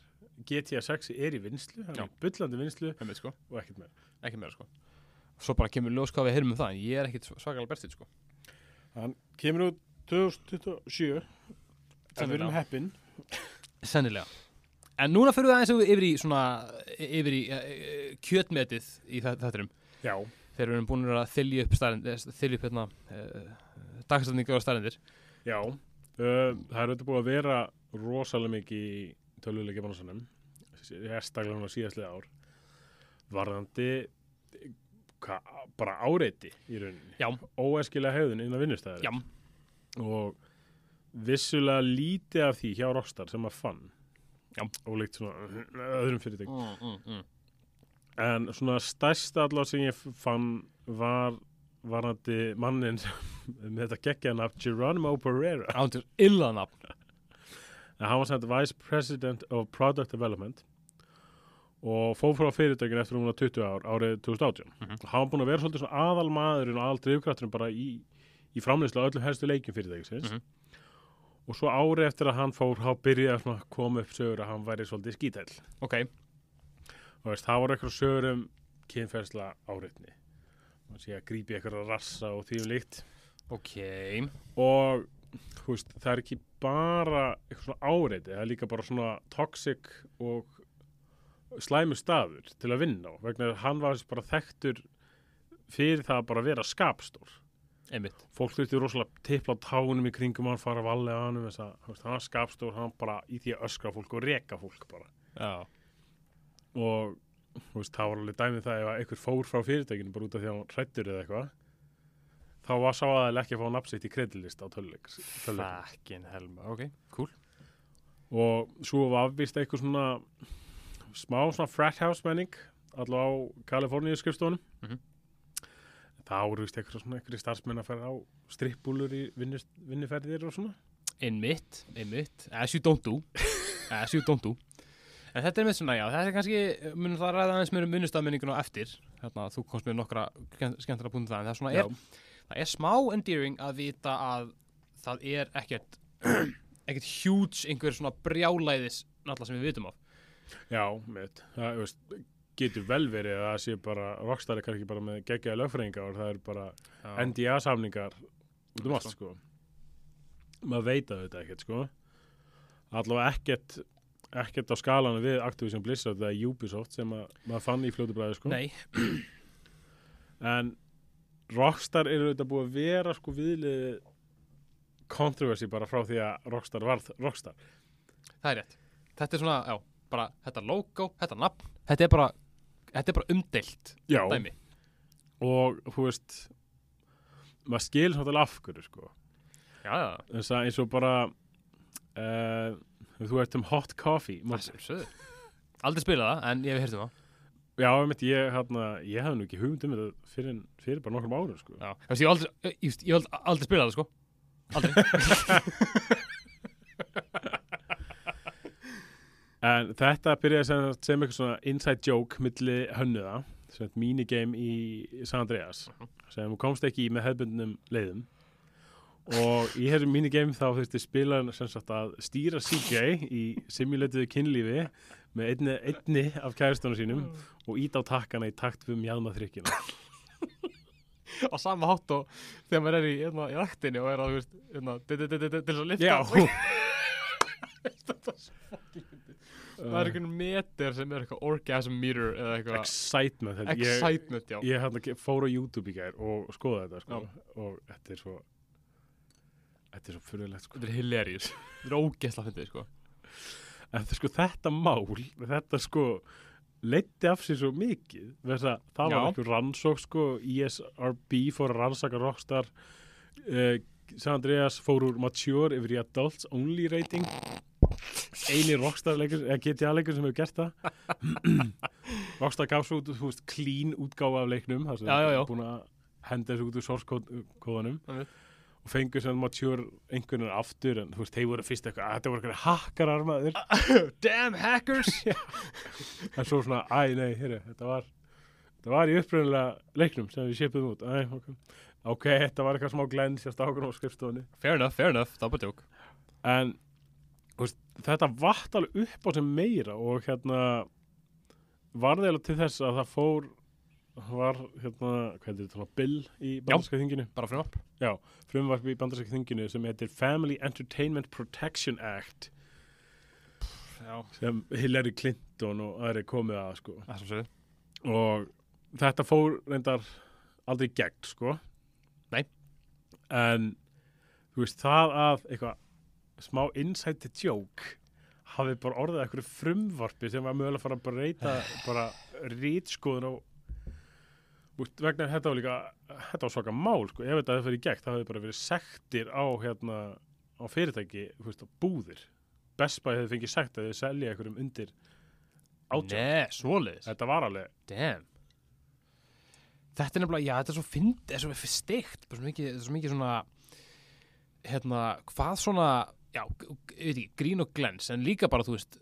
GTA 6 er í vinslu, Já. er bullandi vinslu sko. og ekkert meir ekki meira sko. Svo bara kemur ljós hvað við heyrum um það en ég er ekkit svakalega berstið sko. Hann kemur út 2027 sem við erum Sennilega. heppin. Sennilega. En núna fyrir við aðeins yfir í svona yfir í uh, kjötmetið í þættinum. Já, þegar við erum búin að þylja upp þylja upp hérna uh, dagstæðningar og stærndir já. Uh, Það er auðvitað búið að vera rosalega mikið tölvuleikja bánsanum sérstaklega núna síðastlega ár varðandi hva, bara áreiti í rauninni. Já, óæskilega hegðun innan vinnustæðar og vissulega lítið af því hjá Rockstar sem að fann. Já. ólíkt svona öðrum fyrirtæk mm, mm, mm. en svona stærsta allavega sem ég fann var varandi mannin með þetta geggja nafn Geronimo Pereira. Ándur illa nafn en hann var sænt Vice President of Product Development og fór frá fyrirtækinu eftir um 20 ár árið 2018 Mhm. og hann var búin að vera svolítið svona aðal maðurinn og aðal drifkrafturinn bara í, í framleyslu á öllum helstu leikjum fyrirtækisins. Mhm. og svo árið eftir að hann fór þá byrjaði að koma upp sögur að hann væri svolítið skítæll ok, og veist, það voru eitthvað sögur um kynferðsla áreitni. Og sé að grípi eitthvað rassa og því um líkt. Ok. Og veist, það er ekki bara eitthvað svona áreiti, það er líka bara svona toxic og slæmu staður til að vinna á vegna að hann var bara þekktur fyrir það að bara vera skapstór. Einmitt. Fólk þurfti rosalega tipla á tánum í kringum hann fara að valega hann þess að hann var skapstór, hann bara í því að öskra fólk og reka fólk bara. Já, og veist, það var alveg dæmið það ef að einhver fór frá fyrirtækinu bara út af því að hann hrættur eða eitthvað þá var sá aðeins ekki að fá nafnsitt í kredilist á töluleik töluleik. fucking helma ok, cool. Og svo var vist eitthvað svona smá svona frat house menning allavega á Kaliforníu skrifstofunum Mhm. þá eru vist eitthvað svona eitthvað starfsmenn að fara á strippbúlur í vinnuferðir og svona. Einmitt, einmitt, as you don't do. As you don't do. En þetta er með svona, já, þetta er kannski munum það ræða aðeins mér um vinnustafmenningun á eftir. Hérna, þú komst með nokkra skemmtara punktu það, en það er svona, er, það er smá endearing að vita að það er ekkert ekkert huge einhver svona brjálæðis náttúrulega sem við vitum af. Já, mitt, það veist, getur vel verið að það sé bara Rockstar er kannski bara með geggjaði lögfræðingar og það er bara NDA-samningar út um allt, sko. Maður veit að þetta ekkert, sko. Allavega ekkert ekkert á skalanu við Activision Blizzard eða Ubisoft sem að, maður fann í fljótu bræði, sko. Nei, en Rockstar eru þetta búið að vera sko viðlið controversy bara frá því að Rockstar varð Rockstar. Það er rétt. Þetta er svona, já, bara þetta logo, þetta nafn þetta er bara, þetta er bara umdeilt Já, dæmi. Og þú veist maður skil svolítið af hverju sko. Já, já, þess að eins og bara uh, þú ert um hot coffee það sem söður Aldrei spilað það, en ég hef heyrt um það já, einmitt, ég, hérna, ég hafði nú ekki hugmynd um þetta fyrir, fyrir bara nokkrum árum sko. Já, veist, ég hef aldrei, ég, ég, hef aldrei spilað það, sko. Aldrei. En þetta byrjaði sem, sem eitthvað svona inside joke milli hönnuða sem þetta minigame í San Andreas sem þú komst ekki í með hefðbundnum leiðum. Og í þessum minigame þá þurfti spilaðan sem sagt að stýra CJ í simulatiðu kynlífi með einni, einni af kæristunum sínum og ít á takkana í takt við mjadmaþrykkina á sama hátt og þegar maður er í, hérna, í rættinni og er að, hérna, til þess að lifta Já. Það er einhvern meter sem er eitthvað orgasm meter eða eitthvað. Excitement þetta- ég, excitement, já. Ég hérna fór á YouTube í gær og skoða þetta sko, og þetta er svo þetta er svo fyrirlegt sko. þetta er hilarious. Þetta er ógeðsla fyndið, sko en það, sko, þetta mál þetta sko leiddi af sér svo mikið það var Já. einhver rannsók sko, ESRB fór að rannsaka Rockstar uh, San Andreas fór úr mature yfir í adults only rating eini Rockstar leikur, eða GTA leikur sem hefur gert það Rockstar gaf svo út clean útgáfa af leiknum þar sem já. búin að henda þessu út úr source code- kóðanum Einmitt. Og fengur sem mature einhvern veginn aftur en þú veist, þeir voru fyrst eitthvað, að þetta voru eitthvað hakkarar maður. Damn hackers. En svo svona, æ, nei, hér þetta var þetta var í uppröðulega leiknum sem við shipuðum út. Æ, ok, ok, þetta var eitthvað smá glens hjá stákunum á skrifstofunni. Fair enough, fair enough, það bara djók en þú veist, þetta vatt alveg upp á sem meira og hérna varði alveg til þess að það fór var hérna, hvað heitir þetta, bill í bandarska þinginu? bara frumvarp. Frumvarp í bandarska þinginu sem heitir Family Entertainment Protection Act. Já, sem Hillary Clinton og aðri komið að sko. Það svo sögur og þetta fór reyndar aldrei gegn sko. Nei. en þú veist það að eitthvað smá inside joke hafi bara orðið eitthvað frumvarpi sem var mögulega að fara að breyta bara rítskoðun og Úst, vegna þetta var líka þetta var svaka mál sko, ef þetta hefði fyrir gegn það hefði bara verið sektir á hérna á fyrirtæki, veist, á búðir. Best Buy hefði fengið sekt að þið selja einhverjum undir átján. Nei, svoleiðis. Þetta var alveg Damn. Þetta er nefnilega, já, þetta er svo fynd, þetta er svo steikt, bara svo mikið, þetta er svo mikið svona, hérna, hvað svona, já, ég veit ekki, grín og glens, en líka bara, þú veist,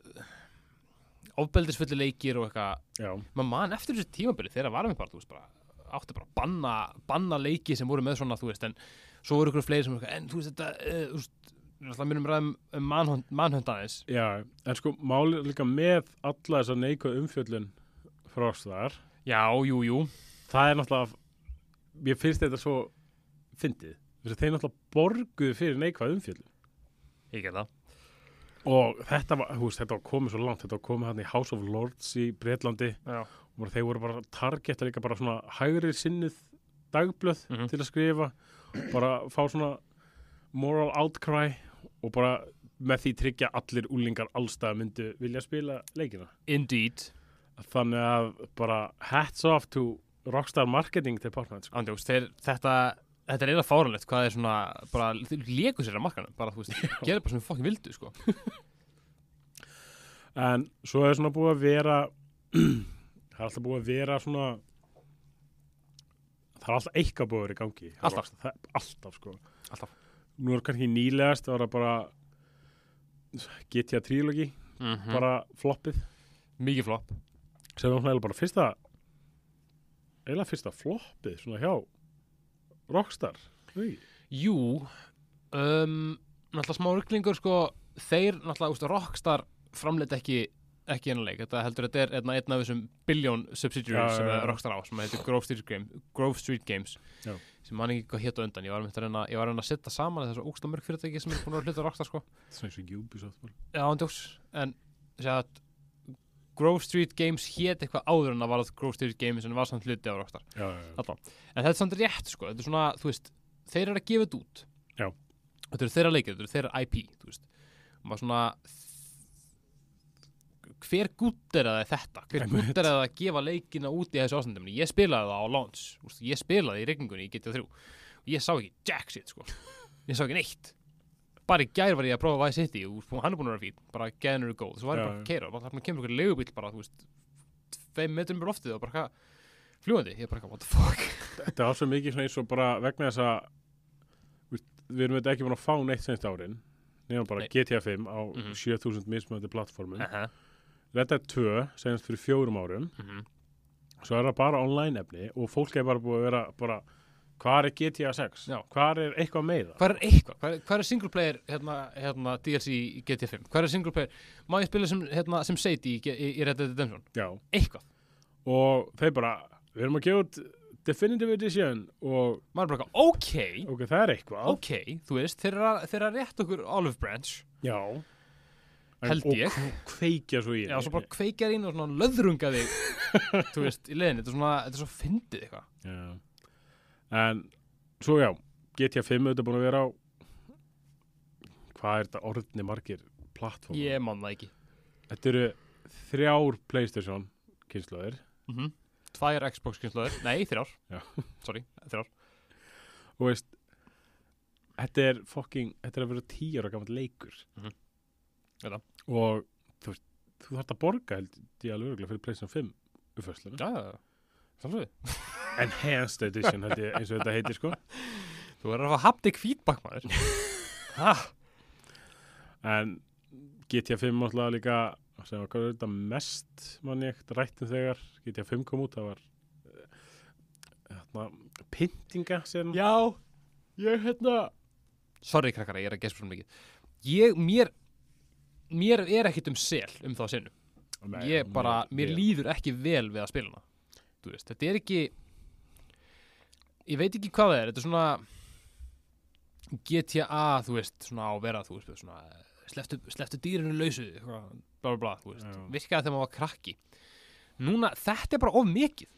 ofbeldisfulli leikir og eitthvað, maður man eftir þessu tímabili þegar varum við bara, þú veist, bara, átti bara að banna, banna leiki sem voru með svona, þú veist, en svo voru ykkur fleiri sem, eitthvað, en þú veist, þetta, uh, þú veist, alltaf minnum ræðum um manhund aðeins, Já, en sko málið líka með alla þessa neikvæð umfjöllun frástar, já, jú, jú, það er náttúrulega mér finnst þetta svo fyndið, þess að þeir náttúrulega borguðu fyrir neikvæð umfjöllun. Ég get það, og þetta var, þú veist, þetta var komið svo langt þetta var komið hann í House of Lords í Breitlandi já, og þeir voru bara targeta líka bara svona hægri sinnuð dagblöð Mhm. til að skrifa bara fá svona moral outcry og bara með því tryggja allir úlingar allstað myndu vilja spila leikina indeed, þannig að bara hats off to Rockstar Marketing Department sko. Andjóks, þeir, þetta þetta er eiginlega fáranlegt hvað er svona bara, léku sér að markanum, bara þú veist gera bara sem við fokkin vildu, sko en svo er svona búið að vera það er alltaf búið að vera svona það er alltaf eitthvað búið að vera í gangi Alltaf. Er alltaf sko Alltaf. nú er kannski nýlegast það var bara GTA Trilogy mm bara floppið Mikið flopp sem svona eiginlega bara fyrsta eiginlega fyrsta floppið svona hjá Rockstar Nei. Jú um, Náttúrulega smá ruglingur sko Þeir náttúrulega, úst, Rockstar framleita ekki ekki einu leik, þetta heldur þetta er einn, einn af þessum billion subsidiaries sem er Rockstar á, sem heitir Grove Street, Game, Grove Street Games Já. sem man ekki hétt á undan, ég var að reyna var að að setja saman þessu ógsta mörg fyrirtæki sem er búin að hluta Rockstar sko svona eins og Ubisoft. Já, hann djóks, en að Grove Street Games hét eitthvað áður en að varð Grove Street Games en var samt hluti á Rockstar já, já. En þetta er samt rétt sko, þetta er svona, þú veist, þeir eru að gefa þetta út. Já. Þetta eru þeirra leikir, þetta eru þeirra IP. Og maður svona, hver gutt er það þetta? Hver gutt er það að gefa leikina út í þessu ástandum? Ég spilaði það á launch, ég spilaði í regningunni í GTA 3. Og ég sá ekki jack shit, sko. Ég sá ekki neitt. Bara í gær var ég að prófa Vice City og hann er búin að vera fín, bara gæðnur er góð. Svo var ég bara að keira og bara kemur ykkur leigubíl bara, þú veist, tveim metrum bara loftið og bara hvað, fljúandi. Ég bara, what the fuck? þetta var svo mikið svona eins og bara vegna þess að við erum ekki búin að fá neitt senst árin nefnum bara Nei. GTA 5 á Mhm. 7000 mismöndi plattformum Uh -huh. Red Dead 2 senast fyrir fjórum árum svo er það bara online efni og fólk er bara búið að vera bara hvað er GTA 6? Já. hvað er eitthvað meira? Hvað er eitthvað? Hvað er, hvað er single player hérna, hérna, DLC í GTA 5? Hvað er single player? Má ég spila sem, hérna, sem Sadie í, í, í Red Dead Redemption? Já. Eitthvað. og þeir bara, við erum að gefa út Definitive Edition og Maður bara, ok, ok, það er eitthvað ok, þú veist, þeir eru að, rétt okkur Olive Branch. Já En- Held og ég. k- kveikja svo í Já, svo bara kveikjar inn og svona löðrunga þig, þú veist, í leiðinni. Þetta er svona, þetta er svo fyndið eitthvað. En svo já, GTA 5 auðvitað búin að vera á hvað er þetta orðni margir plattform? Ég man það ekki. Þetta eru þrjár Playstation kynnslóðir Mm Tvær Xbox kynnslóðir. Nei, þrjár. Já. Sorry, þrjár. og veist þetta er fucking, þetta er að vera tíu ára gammal leikur Mhm. Veit það. Og þú veist, þú þarft að borga held ég alveg örgulega fyrir Playstation 5 uppfæsluna. Já, já, já. Samsöðu. Enhanced Edition held ég eins og þetta heitir sko Þú verður að fá haptic feedback, maður. en GTA 5 náttúrulega líka sem var hvað er þetta mest mann ég rættum þegar GTA 5 kom út það var uh, þarna, pyntinga sem Já, ég hérna Sorry krakkara, ég er að gespa svo mikið Ég, mér Mér er ekkit um sel um þá Nei, Ég bara, mér líður ekki vel við að spila hana veist, þetta er ekki Ég veit ekki hvað það er Þetta er svona GTA, þú veist, svona á að vera Þú veist, svona Sleftu, sleftu dýrinu lausu Bla bla bla, þú veist. Já. Virkaði þegar maður var krakki. Núna, þetta er bara of mikið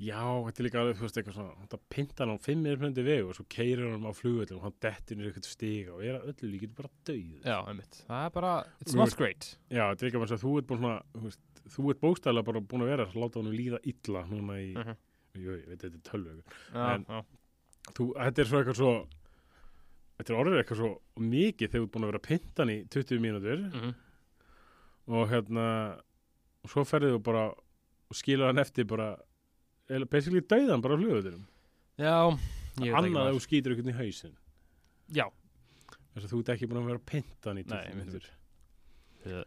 Já, þetta er líka alveg, þú veist, eitthvað svona þetta pinta hann á 5 minúti vegu og svo keirir hann á flugvöldum og hann dettir niður eitthvað stiga og er að öllu líkið bara döið Já, einmitt, það er bara It's not great. Já, þetta er ekki bara svo að þú ert búin svona þú, veist, þú ert bóstæðlega bara búin að vera að láta hann líða illa núna í, Mhm. jú, ég veit, þetta er tölvu Já, En- já, þú, þetta er svo eitthvað svo þetta er orðið eitthvað svo mikið þegar þú ert búin að vera að pinta hann í 20 mínútur. Mhm. Og hérna og svo ferðið þú bara og skilur hann eftir bara basically dauðan bara á flugvöldunum Já, annað þú skýtur eitthvað í hausin Já, þess að þú ert ekki búin að vera að pinta hann í 20 Nei, mínútur Já.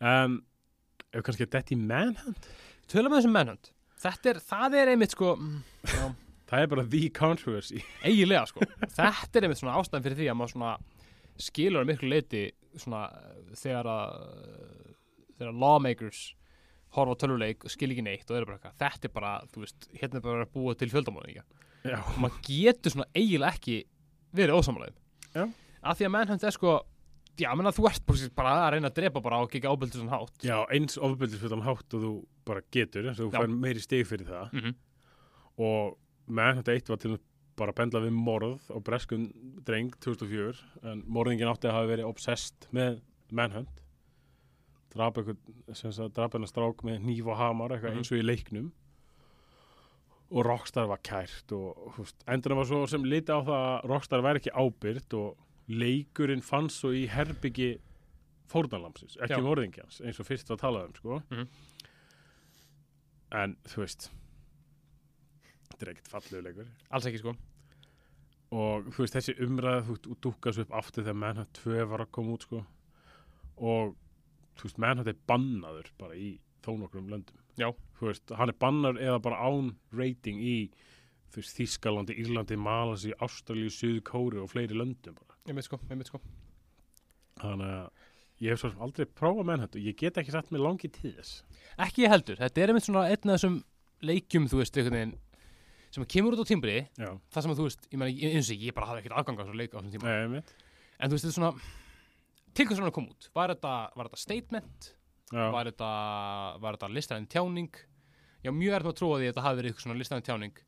um, ef kannski að detti manhunt? Tölum við þessum mennhund Þetta er, það er einmitt sko mm, það er bara the controversy. Eiginlega sko. Þetta er einmitt svona ástæðan fyrir því að maður svona skilur miklu leiti svona þegar að þegar lawmakers horfa á tölvuleik og skil ekki neitt og eru bara þetta er bara, þú veist, hérna er bara að búa til fjöldamóðinga já, og maður getur svona eiginlega ekki verið ósamlega Já. af því að mennhund er sko já, menna þú ert bara, bara að reyna að drepa bara og ekki ábyldu svona hátt. Já eins ofbeldisfullan hátt og þú bara getur að þú fær meiri stig fyrir það. Mm og manhunt eitt var til að bara bendla við morð á breskun dreng 2004 en morðingin átti að hafa verið obsessed með manhunt drap hennar strák með hníf og hamar eitthvað Mhm. eins og í leiknum og Rockstar var kært og húst, endurinn var svo sem liti á það að Rockstar væri ekki ábyrgt og leikurinn fann svo í herbyggi fórnarlamsins, ekki Já. morðingjans eins og fyrst var talað um sko Mhm. en þú veist þetta er ekkert fallegu leikur alls ekki sko og þú veist þessi umræð þú dúkast upp aftur þegar Manhunt 2 var að koma út sko og þú veist Manhunt er bannaður bara í þó nokkrum löndum. Já. þú veist, hann er bannaður eða bara án rating í þú veist Þískalandi, Írlandi, Malasi, Ástralíu, Suðu Kóri og fleiri löndum bara. ég veit sko, ég veit sko. Þannig að ég hef svo sem aldrei prófað Manhunt og ég get ekki satt með langi þess. Ekki ég heldur, þetta er einmitt svona einn af þessum leikjum, þú veist, einhvern veginn sem kemur út á tímbri, það sem að þú veist ég meina, eins og ég, bara hafði ekkert aðgang á þessu leik á þessum tíma, Nei, en þú veist, þetta er svona til svona að koma út, var þetta, var þetta statement, Já, var þetta þetta listræðin tjáning? Já, mjög er það að trúa því að þetta hafi verið eitthvað svona listræðin tjáning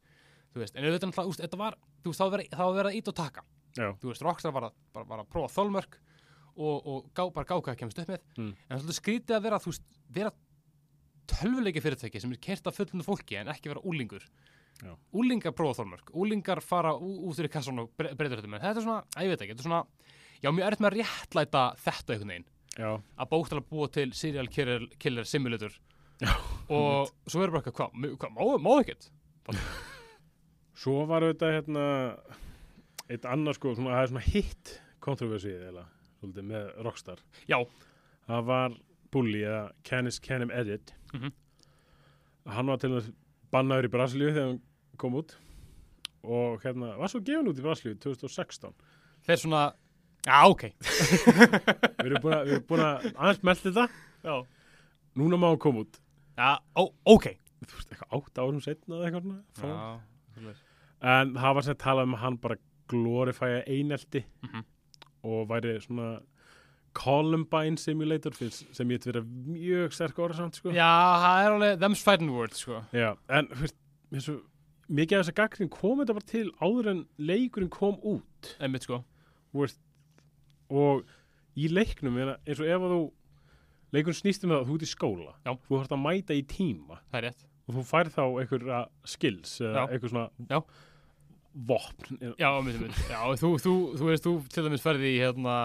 veist, en auðvitað náttúrulega, þetta var veist, þá var verið- að ít og taka. Já, þú veist, Rockstar var að, bara, var að prófa þólmörk og, og gá, bara gá hvað það kemst upp með. Mm. en það svolítið skrítið að vera, þú veist, vera tölvuleiki fyrirtæki sem er kert af fullundu fólki en ekki vera úlingur Já. úlingar prófa þólmörk, úlingar fara út úr í kassan og bre breytur þetta með þetta er svona, að ég veit ekki, þetta er svona já, mjög erfitt með að réttlæta þetta einhvern veginn já, að bókstala búa til serial killer, killer simulator Já, og svo er bara eitthvað, hvað, hvað, má, má ekkert Svo var auðvitað hérna eitt annað sko, svona, það er svona hitt kontroversið eða, svolítið með Rockstar. já, Það var Bully eða Canis Canem Edit. Mhm. Hann var til þess bannaður í Brasilíu þegar hann kom út og hérna var svo gefin út í Brasilíu 2016. þeir svona já, ok Við erum búin að, við erum búin að aðeins melda þetta, já, núna má hann koma út. já ó, ok Þú veist, eitthvað átt árum setna eða eitthvað svona. já, En það var sem talað um að hann bara glorifæja einelti Mhm. og væri svona Columbine Simulator sem ég þetta vera mjög sterk orð samt sko. já, það er alveg them's fighting words, sko Já, en fyrst, svo, mikið af þess að gaggrin kom þetta bara til áður en leikurinn kom út einmitt, sko þú veist, og í leiknum meina, eins og ef að þú leikurinn snýst um það að þú ert í skóla Já. þú þarfst að mæta í tíma er og þú færð þá einhverja skills eða einhver svona Já. vopn já, einmitt, einmitt já, þú, þú, þú veist, þú til dæmis ferði í hérna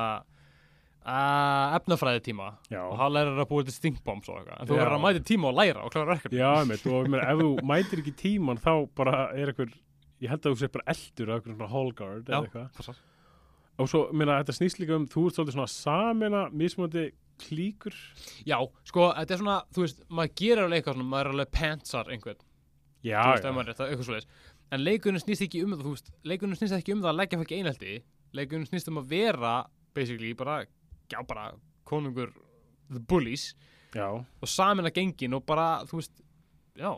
uh, efnafræði tíma Já. og það lærir að búa til stinkbombs og eitthvað en þú verður að mæta í tíma og læra og klára verkefni Já, einmitt, og meina, ef þú mætir ekki tíman þá bara er einhver ég held að þú sé bara eldur af hallguard Já. eða eitthvað. Og svo, meina, þetta snýst líka um þú ert svolítið svona samina mismöndi klíkur. Já, sko, þetta er svona, þú veist, maður gerir alveg eitthvað svona, maður er alveg pantsar einhvern. Já, þú veist, ef maður er þetta, eitthvað svoleiðis. En leikunum snýst ekki um það, þú veist leikunum snýst ekki um það að leggja fólki einhaldi leikunum snýst um að vera, basically, bara já, bara konungur the bullies. Já, og samina gengin og bara, þú veist já,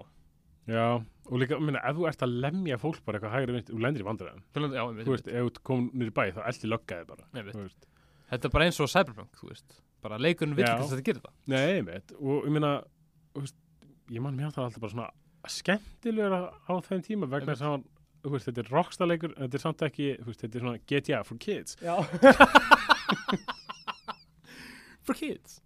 já og líka, ég meina, ef þú ert að lemja fólk bara eitthvað hægri vinst, þú lendir í vandræðan já, einmitt, þú veist, ef þú kom nýri bæ þá eldi löggaði bara einmitt. þú veist. þetta er bara eins og cyberpunk, þú veist. Bara leikunum vill Já. ekki þess að þetta gerir það. Nei, einmitt, og ég meina þú veist, ég man mér það alltaf bara svona skemmtilegur á þeim tíma vegna þess að hann, þú veist, þetta er rockstarleikur en þetta er samt ekki, þú veist, þetta er svona GTA for kids. Já. For kids.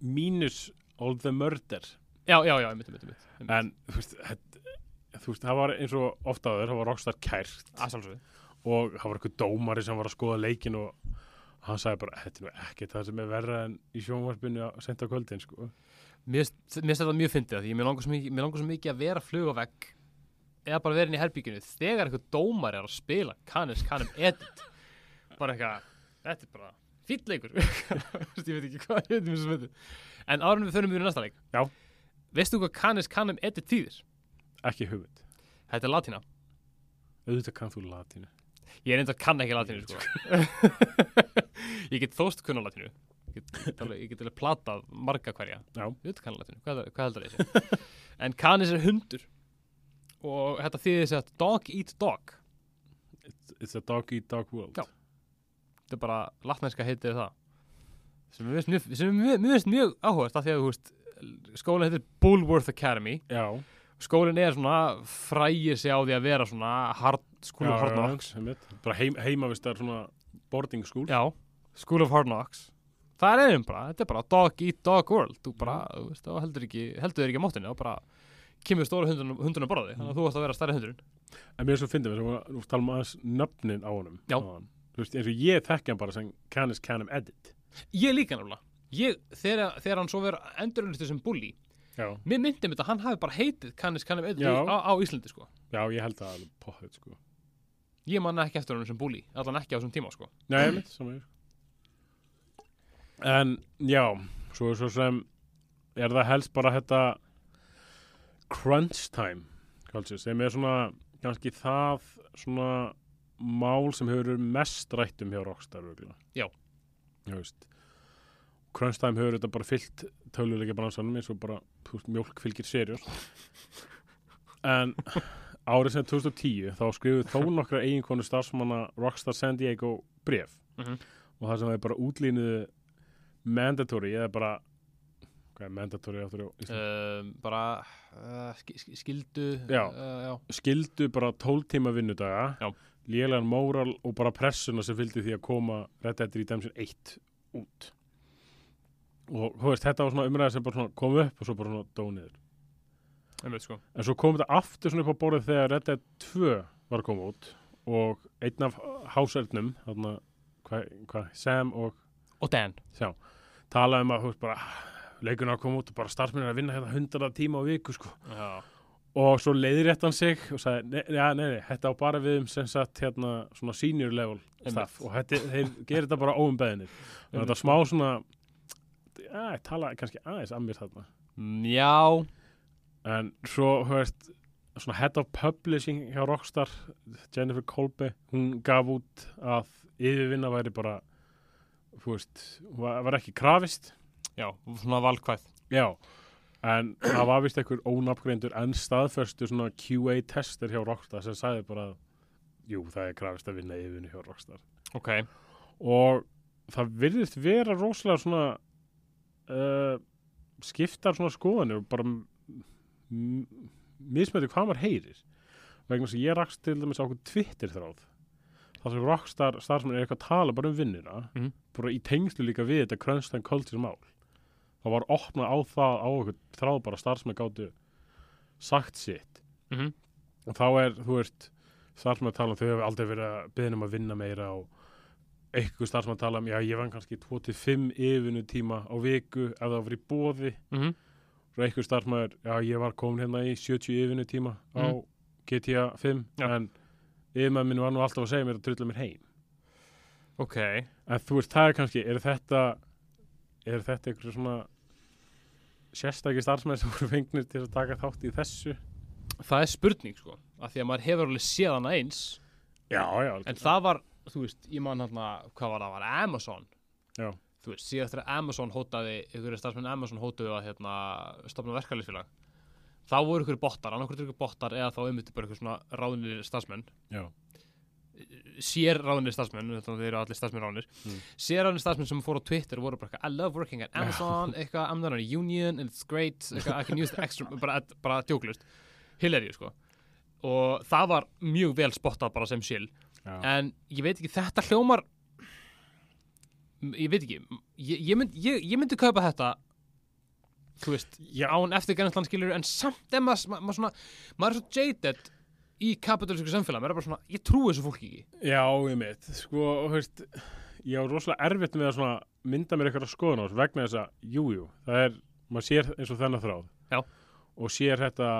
Mínus all the murder já, já, já, einmitt, einmitt, einmitt, en þú veist, þetta, þú veist það var eins og ofta áður, það var Rockstar kært. Og það var eitthvað dómari sem var að skoða leikin og hann sagði bara, þetta er nú ekkert það sem er verra en í sjónvarpinu að senda kvöldin sko. mér finnst þetta mjög fyndið því mér langar svo mikið, mikið að vera flug á vegg eða bara vera inn í herbygginu þegar eitthvað dómar er að spila Canis Canem Edit. Bara eitthvað, þetta er bara fýll leikur. Ég veit ekki hvað ég veit svo myndið en árum við förum við í næsta leik. Já. Veistu hvað Canis Canem Edit þýðir? ekki hugmynd, Þetta er latína. Auðvitað kann þú latínu. Ég er enda kann ekki latínu sko. ég get þóst kunna latínu. Ég get alveg, ég get alveg platað marga hverja. Já. veit kann latínu, hvað, hvað heldur þessi en Canis er hundur. Og þetta þýðir sér að dog eat dog. It's, it's a dog eat dog world. Já. þetta er bara latnænska heitið það. Sem mér finnst mjög, mjög áhugast af því að þú veist, skólinn heitir Bullworth Academy. Já. skólinn er svona frægir sig á því að vera svona hard, school Já, of hard knocks. bara heim, heimavistar svona boarding school já, school of hard knocks. Það er einum bara, þetta er bara dog eat dog world. Þú bara, þú veist, þá heldur ekki heldur þér ekki á móttinni, þá bara kemur stóra hundunum, hundunum borði, þannig að þú varst að vera stærri hundurinn. En mér er svo að þú talum aðeins nöfnin á honum. Já. áðan. þú veist, eins og ég þekki hann bara sem Canis Canem Edit. Ég líka náttúrulega, ég, þegar, þegar hann svo verið endurunlistu sem bully já, Mér myndi mér þetta að hann hafi bara heitið Canis Canem Edit Já. á, á Íslandi sko Já, ég held að alveg pottið sko Ég man ekki eftir honum sem búli, allan ekki á þessum tíma sko. Nei, mitt, saman ég En, já, svo, svo sem er það helst bara þetta crunch time culture, sem er svona kannski það svona mál sem hefur verið mest rætt um hjá Rockstar. Já. Þú veist crunch time hefur þetta bara fyllt töluleika bransanum eins og bara veist, mjólk fylgir serjur en árið sem 2010 þá skrifuð þó nokkra eiginkonu starfsmanna Rockstar San Diego bref Mhm. og það sem er bara útlínuðu mandatory eða bara hvað er mandatory áttur Íslandi? um, bara uh, sk skildu Já. uh, já. skildu bara 12 tíma vinnudaga Já. lélegan móral og bara pressuna sem fylgdi því að koma Red Dead Redemption 1 út og veist, þetta var svona umræða sem bara svona kom upp og svo bara svona dó niður. Einmitt, sko. en svo kom þetta aftur svona upp á borðið þegar Red Dead 2 var að koma út og einn af hásöldnum hvað, hva, Sam og og Dan. Sjá, talaði um að veist bara leikuna að koma út og bara starfsmennir að vinna hérna 100 tíma á viku sko. Og svo leiðrétt hann sig og sagði, nei, ja, nei, nei, þetta á bara við um sem sagt hérna svona senior level staff. Og þetta, þeir gerir þetta bara óumbeðinir og þetta smá svona ja, tala kannski aðeins að mér þarna. Já. En svo, veist svona head of publishing hjá Rockstar Jennifer Colby, hún gaf út að yfirvinna væri bara þú veist, var, var ekki krafist. Já, svona valkvæð. Já, en það var vist einhver ónafngreindur en staðförstu svona QA tester hjá Rockstar sem sagði bara jú, það er krafist að vinna yfirvinni hjá Rockstar. Ok, og það virðist vera rosalega svona uh, skiptar svona skoðanir og bara mismöndi hvað maður heyrir. Vegna að ég rakst til dæmis á okkur Twitter þráð þar sem Rockstar starfsmenn er eitthvað að tala bara um vinnina Mhm. bara í tengslu líka við þetta crunch time culture mál. Það var opnað á það á okkur þráð bara starfsmenn gáttu sagt sitt. Mm og þá er, þú veist starfsmenn að tala um þau hefur aldrei verið að byggja um að vinna meira og eitthvað starfsmenn að tala um, já ég vann kannski 2-5 yfirnu tíma á viku ef það var í bóði -hmm. og eitthvað starfsmenn, já ég var komin hérna í 70 yfirnu tíma á Mhm. GTA 5 Já. en yfirmenn minn var nú alltaf að segja mér að drulla mér heim ok en þú veist, það er kannski, er þetta er þetta eitthvað svona sérstakir starfsmenn sem voru fengnir til að taka þátt í þessu það er spurning sko, af því að maður hefur alveg séð hana eins já, já, en það var, þú veist, ég man hérna hvað var það, var Amazon? Já. þú veist, síðan eftir að Amazon hótaði ykkur starfsmenn Amazon hótaði að hérna, stopna verkefælisfélag þá voru ykkur bottar, annarkur ykkur bottar eða þá umhytti bara ykkur svona ráðinir starfsmenn. Já, sér ráðinir starfsmenn, þannig að þeir eru allir starfsmenn ráðinir Mm. sér ráðinir starfsmenn sem fóru á Twitter voru bara eitthvað, I love working at Amazon eitthvað, I'm not on a union, it's great eitthvað, I can use the extra, bara, bara djóklust Hillary, sko. Og það var mjög vel spottað bara sem síl já. en ég veit ekki, þetta hljómar ég veit ekki ég, ég, mynd, ég, ég myndi kaupa þetta þú veist, Já. án eftirgænaslan skilur en samt er maður, maður, svona, maður er svo jaded í kapitalísku samfélag maður er bara svona, ég trúi þessu fólki ekki Já, ég mitt, sko, veist, ég á rosalega erfitt með að svona mynda mér eitthvað á þessu vegna þess að, jú, jú, það er, maður sér eins og þennan þráð. Já. Og sér þetta,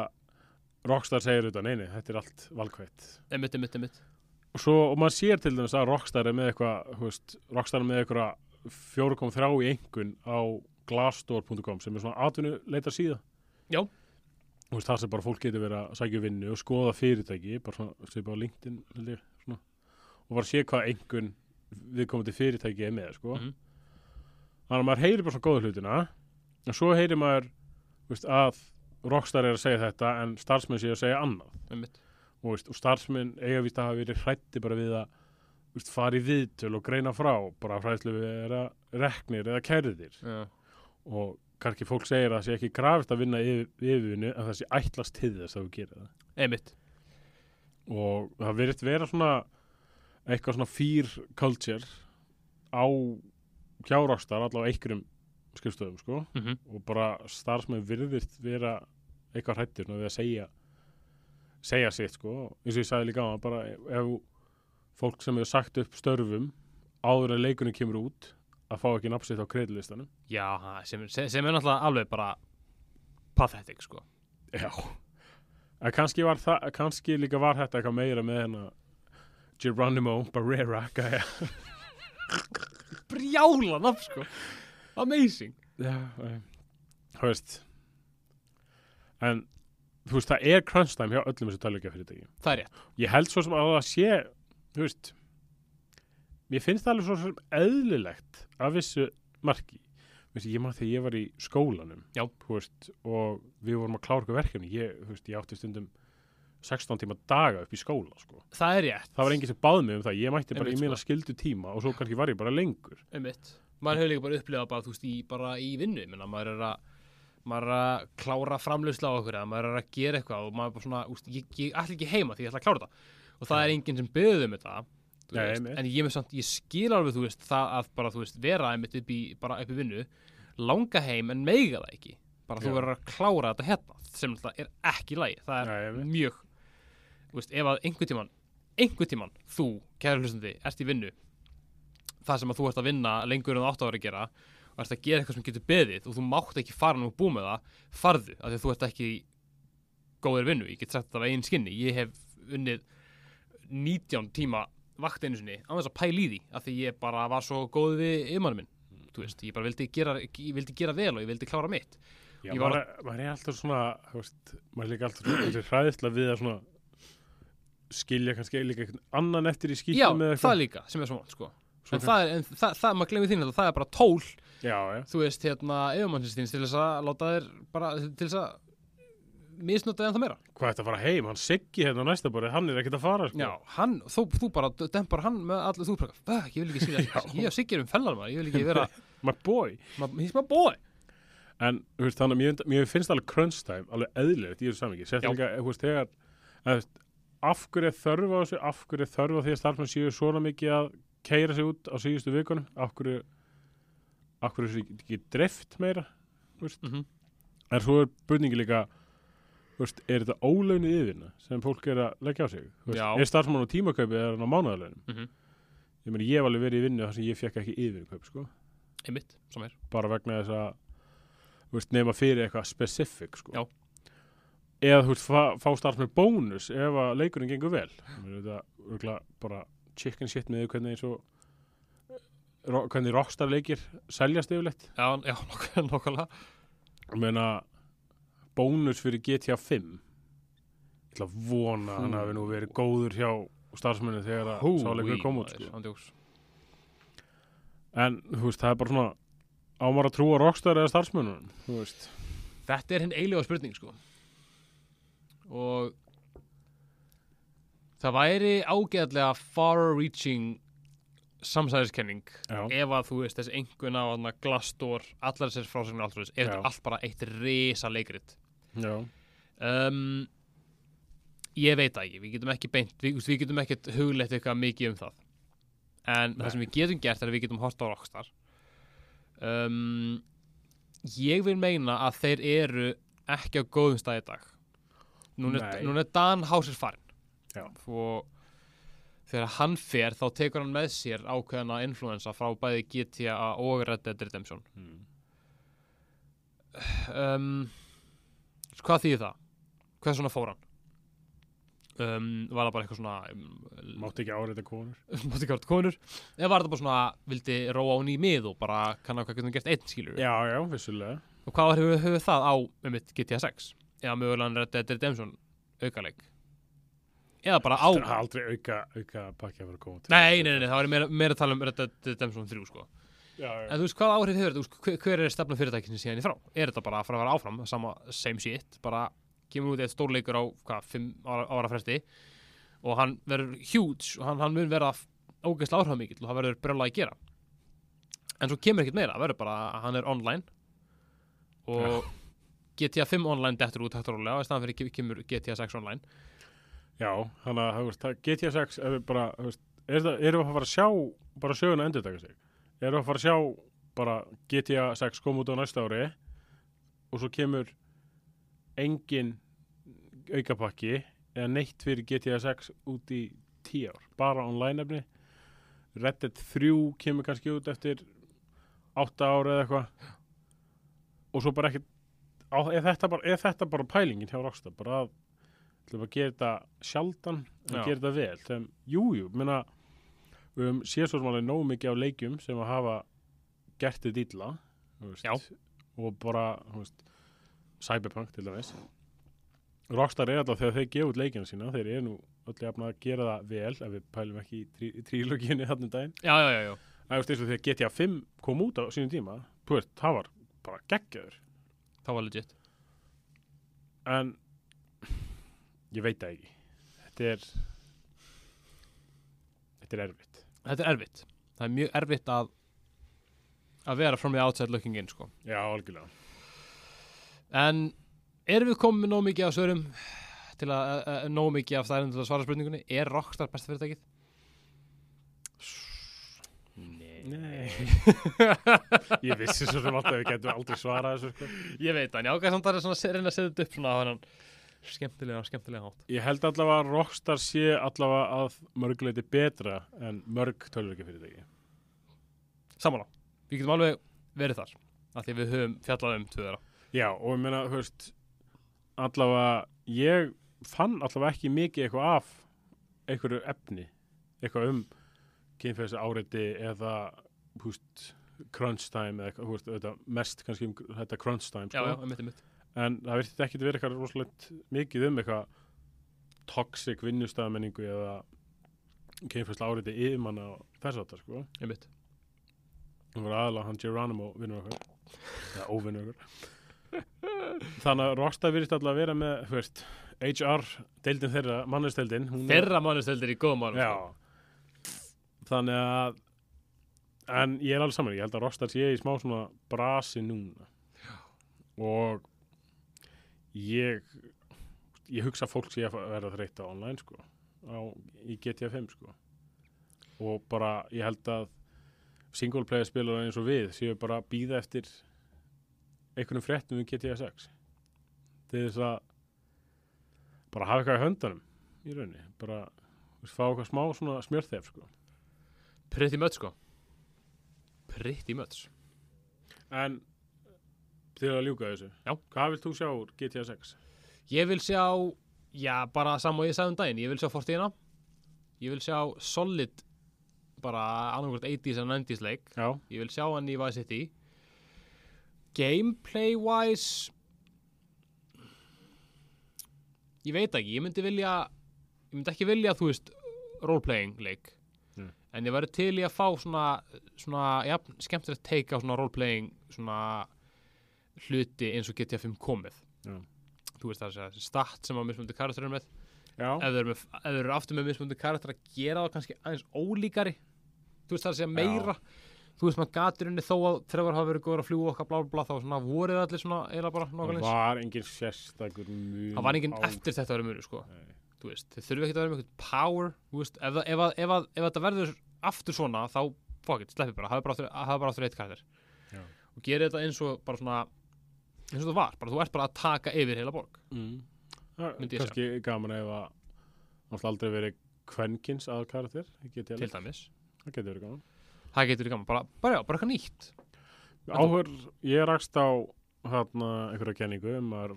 Rockstar segir þetta, neini, þetta er allt valkvætt. emitt, emitt, emitt Og svo, og maður sér til dæmis að Rockstar er með eitthvað, þú veist, Rockstar er með eitthvað 4.3 í engun á glassdoor.com sem er svona atvinnuleitar síða. Já. Þú veist, það sem bara fólk getur verið að sækja um vinnu og skoða fyrirtæki, bara svona, svipa á LinkedIn, ég, svona, og bara sé hvað engun viðkomandi fyrirtæki er með, sko. Mhm. Þannig að maður heyrir bara svona góða hlutina, en svo heyrir maður, þú veist, að Rockstar er að segja þetta en starfsmenn sé að segja annað emitt og, veist, og starfsmenn eiga víst að hafa verið hrætti bara við að veist, fara í viðtöl og greina frá bara hræðslu við er að reknir eða kærðir Já. og kannski fólk segir að það sé ekki grafist að vinna yfir, yfirvinnu en það sé ætlast til þess að þú gerir það emitt og það verið vera svona eitthvað svona fear culture á hjárástar allavega einhverjum skrifstöðum sko mm -hmm. og bara starfsmenn virðist vera eitthvað hrættir við að segja segja sitt sko. Eins og ég sagði líka á bara ef fólk sem hefur sagt upp störfum áður en leikunni kemur út að fá ekki nafnsitt á kreidlistanum Já, það sem, sem, sem er náttúrulega alveg bara pathetic, sko. Já. Að kannski var það, kannski líka var þetta eitthvað meira með hennar Geronimo Barrera brjála nafn sko. Amazing. Já, um, þú veist. En þú veist, það er crunch time hjá öllum þessu tölvögja fyrirtæki það er rétt. Ég held svo sem að það sé þú veist mér finnst það alveg svo sem eðlilegt af vissu marki. Veist, ég maður þegar ég var í skólanum Já. þú veist, og við vorum að klára okkur verkefni. Ég, þú veist, ég átti stundum 16 tíma daga upp í skóla sko. það er rétt. Það var enginn sem báði mig um það. Ég mætti bara Einmitt, í mína sko. skildu tíma og svo kannski var ég bara lengur. Einmitt. Maður hefur líka bara upplifað bara þú veist í, bara í vinnu. Minna, maður er að maður er að klára framlösla á okkur eða maður er að gera eitthvað og maður er bara svona úst, ég, ég ætla ekki heima því ég ætla að klára þetta. Og það er enginn sem byggði um þetta þú Nei, veist, en ég, samt, ég skil alveg þú veist það að bara þú veist vera einmitt upp í, upp í vinnu langa heim en meiga það ekki. Bara þú Já. verður að klára þetta hérna sem það er ekki lægi það er mjög þú ef að einhvern tíman einhvern tíman, þú, kæra hlustandi, ert í vinnu það sem að þú ert að vinna lengur en þú átt að vera að gera og ert að gera eitthvað sem getur beðið og þú mátt ekki fara nú búið með það, farðu af því að þú ert ekki góðir vinnu ég get þetta af einn skinni, ég hef unnið 19 tíma vakt einu sinni, á þess að pæla í því af því ég bara var svo góð við yfirmannum minn. Þú veist, ég bara vildi gera, ég vildi gera vel og ég vildi klára mitt. Já, Ég var maður, er- maður alltaf svona þú veist, maður er líka alltaf svona hræðislega við að svona skilja kannski líka annan eftir í Já, skýtum með það líka, sem er svo vant sko. Svo en það er, en það, það, maður glemir þín að það er bara tól já, já, þú veist, hérna, yfirmannsins þín til þess að láta þér bara, til þess að misnota en það meira. Hvað er þetta að fara heim, hann siggi hérna á næsta borði, hann er ekkert að fara sko. Já, hann, þú, þú bara dempar hann með allir þú bara, "Bah, ég vil ekki skilja ég hef siggir um fellar maður, ég vil ekki vera my boy. Maður, he's my boy. En þú veist, þannig að mér, finnst alveg crunch time alveg eðlilegt í þessu Já. sérstaklega, þú veist, þegar af hverju er þörf á þessu? Af hverju er þörf á því að starfsmenn séu svona mikið að keira sig út á síðustu vikunum? Af hverju er þessu ekki drift meira mm -hmm. en svo er burningi líka veist, er þetta ólaunin yfirna sem fólk er að leggja á sig veist, er starfsmann á tímakaupi eða er hann á mánuðarlaunum Mhm. ég meni, ég hef alveg verið í vinnu þar sem ég fekk ekki yfirkaup sko. einmitt, sem er bara vegna þess að nema fyrir eitthvað specific sko. Já. eða þú veist, fá, fá starfsmenn bónus ef að leikurinn gengur vel þetta er bara chicken shit með því hvernig eins og hvernig rockstar leikir seljast yfirleitt. Já, já, nokkulega ég meina bónus fyrir GTA 5 ég ætla að vona hann hafi nú verið góður hjá starfsmennu þegar að sáleikur kom út sko. en þú veist, það er bara svona ámar að trúa rockstar eða starfsmennunum þú veist? Þetta er hinn eiginlega spurning sko. Og það væri ágæðlega far-reaching samsæðiskenning ef að þú veist þessi einhvern á Glassdoor, allar þessar frásögnir allt er þetta allt bara eitt risa leikrit. Já, um, ég veit það ekki við getum ekki beint, við, við getum ekki hugleitt eitthvað mikið um það. En það sem við getum gert er að við getum hort á Rockstar. Um, ég vil meina að þeir eru ekki á góðum stað í dag. Núna er, Nei. núna er Dan Hásir farin Já. og þegar hann fer þá tekur hann með sér ákveðna influensa frá bæði GTA og Red Dead Redemption. Mm. um, hvað þýðir það? hvað svona fór hann? Um, var það bara eitthvað svona um, mátti ekki áreita konur. mátti ekki ára konur? Eða var það bara svona, vildi róa hún í mið og bara kannan hvað getum gert einn skilur já, já, vissulega. Og hvað hefur, hefur það á um mitt GTA 6 eða mögulega Red Dead Redemption aukaleik eða bara á það er aldrei auka, auka pakki að vera koma til nei, nei, nei, það var meira, meira að tala um Red Dead Redemption 3 sko já, já. En þú veist, hvað áhrif hefur þetta? Hver, hver er stefna fyrirtækinu síðan í frá? Er þetta bara að fara að vera áfram, sama same shit, bara kemur út eitt stórleikur á, hvað, fimm ára, ára fresti og hann verður huge og hann, hann mun verða ógeðslega áhrifamikill og það verður brjóla að gera. En svo kemur ekkert meira, verður bara að hann er online og GTA 5 online dettur út hægt og rólega og í staðan fyrir ke- kemur GTA 6 online. Já, þannig að veist, GTA 6 ef við bara, veist, er það, erum við að fara að sjá bara söguna endur taka sig? Erum við að fara að sjá bara GTA 6 kom út á næsta ári og svo kemur engin aukapakki eða neitt fyrir GTA 6 út í 10 ár, bara online efni. Red Dead 3 kemur kannski út eftir 8 ára eða eitthvað. Og svo bara ekkert er, þetta bara, er þetta bara pælingin hjá Rockstar bara að ætlum að gera þetta sjaldan Já. gera þetta vel sem, jú, jú, menna við höfum séð svo sem alveg nógu mikið af leikjum sem að hafa gert þetta illa veist, og bara veist, Cyberpunk til dæmis Rockstar er alltaf þegar þeir gefa út leikjana sína þeir eru nú öll jafn að gera það vel ef við pælum ekki í, trí, í trílogínu hann um daginn Já, já, já, já. Það er eins og þegar GTA 5 kom út á sínum tíma veist, það var bara geggjöður Það var legit. en ég veit það ekki þetta er þetta er erfitt Þetta er erfitt. Það er mjög erfitt að að vera from the outside looking in, sko. já, algjörlega En erum við komið með nóg mikið af svörum til að, uh, nóg mikið af stærnum til að svara spurningunni? Er Rockstar besta fyrirtækið? Nei. Nei. ég vissi svo sem alltaf að við getum aldrei svarað þessu sko. Ég veit það, en ég ágæði samt að reyna að reyna að setja upp svona á hennan skemmtilega, skemmtilega hátt. ég held allavega að Rockstar sé allavega að mörguleiti betra en mörg tölvöki fyrirtæki Samanlá, við getum alveg verið þar, af því við höfum fjallað um tvö þeirra. já, og ég meina, þú veist allavega, ég fann allavega ekki mikið eitthvað af einhverju efni eitthvað um kynfæðis áreiti eða veist, crunch time eða þetta, mest kannski um þetta crunch time Já, sko. já, mitt er mitt. En það virti ekki verið eitthvað rosalegt mikið um eitthvað toxic vinnustæðamenningu eða kynfæðsla áreiti yfirmanna og þess að það sko. Ég mitt. það var aðalega hann Geronimo vinnur okkar. Eða óvinnur okkar. Þannig að Rockstar virðist alltaf að vera með veist, HR deildin þeirra, er- Þeirra mannusteldir í góðum málum. já. Þannig að en ég er alveg saman, ég held að Rockstar sé í smá svona brasi núna. Og ég ég hugsa fólk sé að vera þreytt á online sko á, í GTA 5 sko og bara ég held að single player spilur eins og við séu bara að býða eftir einhvernum fréttum um GTA 6 til þess að bara hafa eitthvað í höndunum í rauninni, bara fá eitthvað smá svona smjörþef sko Pretty much, sko. Pretty much. en til að ljúka þessu Já. hvað vilt þú sjá úr GTA 6? Ég vil sjá, já, bara saman og ég sagði um daginn, ég vil sjá Fortina, ég vil sjá Solid, bara annarkvært 80s og 90s leik, Já, ég vil sjá hann í Vice City. Gameplay-wise, ég veit ekki, ég myndi vilja, ég myndi ekki vilja, þú veist, roleplaying leik, Mm. en ég væri til í að fá svona, svona, já, skemmtilegt teika á svona roleplaying, svona hluti eins og GTA 5 komið. Já. Þú veist það er að segja, stat sem að mismundi karakterir með, já, ef þeir eru, með, ef þeir eru aftur með mismundi karakter að gera það kannski aðeins ólíkari þú veist það er að segja meira þú veist maður gaturinn þó að Trevor hafa verið góður að fljúa okkar blá blá þá svona voruð allir svona eða bara það var engin sérstakur mun það var enginn á- eftir þetta að vera munu sko Nei. þú veist þeir þurfi ekki að vera eitthvað power veist ef, það- ef, ef, ef þetta verður aftur svona þá fuck it sleppi bara hafa bara bara aftur eitt karakter Já. og gera þetta eins og bara svona eins og það var bara þú ert bara að taka yfir heila borg. Mm. Það er Myndi ég kannski gaman ef að náttúrulega aldrei verið kvenkins að karakter til dæmis. Það getur verið gaman. Það getur í gaman bara, bara, já, bara eitthvað nýtt. Áhör, ég rakst á hérna einhverja kenningu um að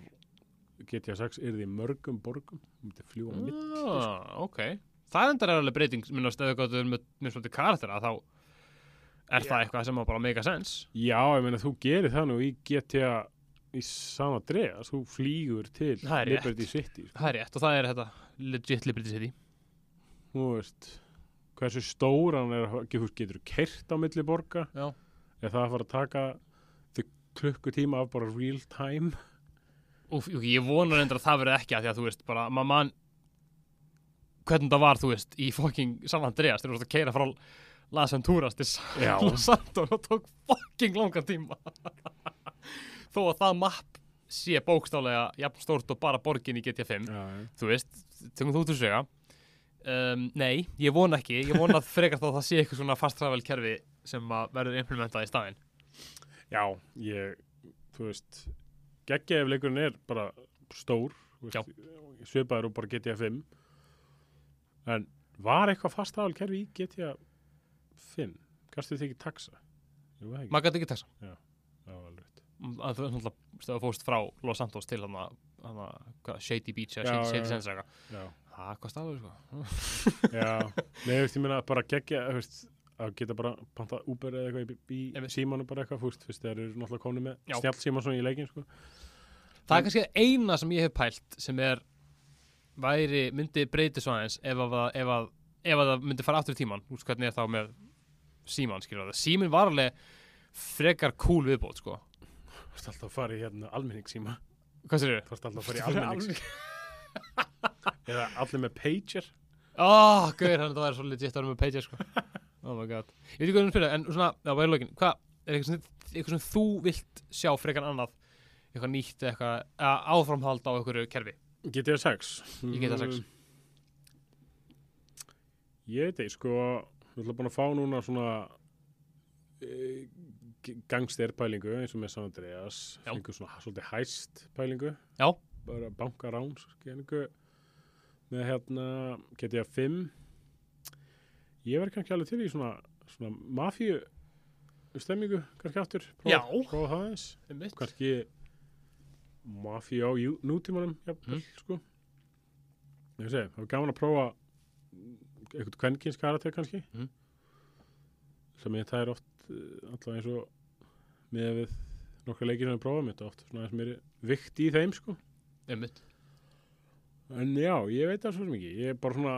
GTA 6 yrði í mörgum borgum. Um þetta fljúa mitt ah, ok. Það endar er alveg breyting minnast ef þú með mismunandi karaktera þá er Já. það eitthvað sem að bara make a sense. Já, ég meina þú gerir það nú í GTA í San Andreas, þú flýgur til er. Liberty City sko. það er rétt og það er þetta legit Liberty City þú veist hversu stóran er að getur kert á milli borga Já. er það að fara að taka klukkutíma af bara real time og ég vonar endur að það verði ekki að því að þú veist bara maður mann hvernig það var þú veist í fucking San Andreas þegar þú veist að keira frá Las Venturas til. Los Santos og tók fucking langan tíma þó að það mapp sé bókstálega jafn stórt og bara borgin í GTA 5 já, já. þú veist, tökum þú til svega. Um, nei, ég vona ekki. Ég vona að frekar þá að það sé eitthvað svona fast travel kerfi sem verður implementað í staðinn. Já, ég þú veist, geggja ef leikurinn er bara stór svipaður og bara GTA 5 en var eitthvað fastafal kerfi í GTA 5 gastu þið ekki taxa? Maður gæti ekki taxa. Rétt að þú náttúrulega fóst frá Los Santos til hana, hvað, Shady Beach eða Shady, Shady. Sands eitthvað. Það kostar alveg sko? Já. Veist, ég meina bara veist, að geta bara panta Uber eða eitthvað í, í símanu bara eitthvað fúst, þú veist, þeir eru náttúrulega konu með Já. snjall síman svona í leikin, sko. Það er kannski eina sem ég hef pælt sem er væri, myndi breyti svo aðeins ef að, ef að, ef að það myndi fara aftur í tíman veist hvernig er þá með síman skilur það, símin var alveg frekar cool viðbót sko Þú veist alltaf að fara í hérna almenningssíma hvað sér Þú veist alltaf að fara í almennings eða allir með pager. Oh, gauður, hann það er svo legit að vera með pager sko. Oh my god. Ég veit ekki hvað um spila, en svona, já, bara í lokin Hvað, er eitthvað sem, eitthvað sem þú vilt sjá frekar annað? Eitthvað nýtt, eitthvað að áframhald á einhverju kerfi? GTA 6 Í GTA 6. Mm, Ég veit ekki, sko Við ætlum búin að fá núna svona gangsterpælingu eins og með San Andreas fengur svona svolítið hæst pælingu. Já. bara skeningu með hérna GTA 5 ég verð kannski alveg til í svona, svona mafíu stemmingu kannski Já. prófa það eins kannski mafíu á nútímanum jafnvel, Mm. sko. Ég segi, það var gaman að prófa eitthvað kvenkins karakter kannski. Mm. sem ég er oft alltaf eins og með við nokkra leikir sem ég prófa mitt oft svona eins mér vikt í þeim sko. Einmitt. en já, ég veit það svo ekki. Ég er bara svona,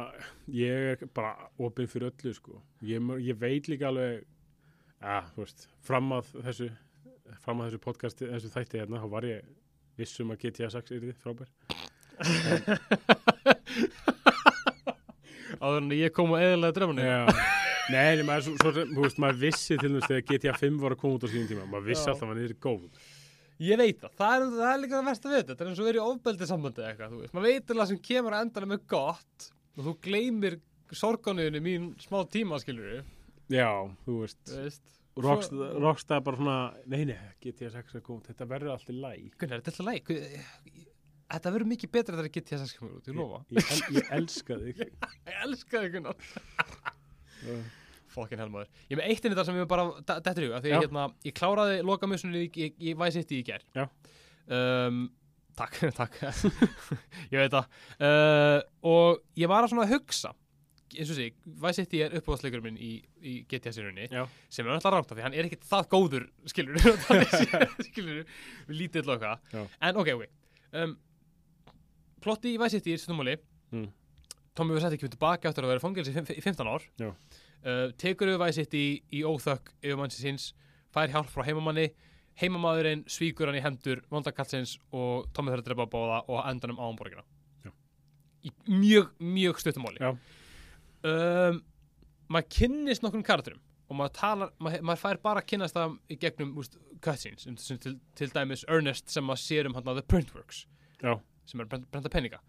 ég er bara opinn fyrir öllu sko. Ég, ég veit líka alveg að, þú veist, fram að þessu fram að þessu podcasti, þessu þætti hérna þá var ég vissum að GTA 6 er þið frábær. Áður en ég kom að eðalega drömmunni Já, nei, maður, svo, svo, veist, maður vissi til þess þegar GTA 5 var að koma út á sínum tíma. Maður vissi Já. alltaf að hann er góð Ég veit það, það er, það er líka það versta við þetta. Þetta er eins og verið í ofbeldi sambandi eða eitthvað þú veist. Maður veit alveg sem kemur að endanum með gott og þú gleymir sorganuðinu mín smá tíma skilur Já, þú veist. Veist. Rockstar, bara svona, nei, nei, GTA 6 er góð þetta verður allt í læg Gunnar, þetta er alltaf læk Þetta verður mikið betra þegar þess að skemur út, ég lofa. Ég, ég, ég elska þig. Ég elska þig Gunnar. Fokkin helmaður Ég er með eitt inn í þetta sem ég bara d- dettur í hug af Því ég, hérna, ég kláraði lokamjössunni í, í, í Vice City í gær. Já. um, Takk, takk. Ég veit það. Uh, Og ég var að svona hugsa eins og sé, Vice City er uppáðsleikur minn í, í GTA-sérunni sem er náttúrulega rámt af því hann er ekkit það góður skilur skilur lítið loka en ok, ok. Um, plotti í Vice City er stundmáli Mm. Tommy Versetti kemur tilbaka eftir að vera fangils í, fimm- í 15 ár. Já. Uh, tekur við Vice City í óþökk yfir mannsins síns, fær hjálp frá heimamanni heimamaðurinn svíkur hann í hendur vondakallsins og Tommy þarf að drepa bóða og á endanum á hamborgina Já. í mjög, mjög stuttumáli Já. um, maður kynnist nokkrum karakterum og maður talar, maður, maður fær bara að kynnast það í gegnum úst, cutscenes sem til, til dæmis Ernest sem maður sér um hann The Printworks Já. sem er brenda, peninga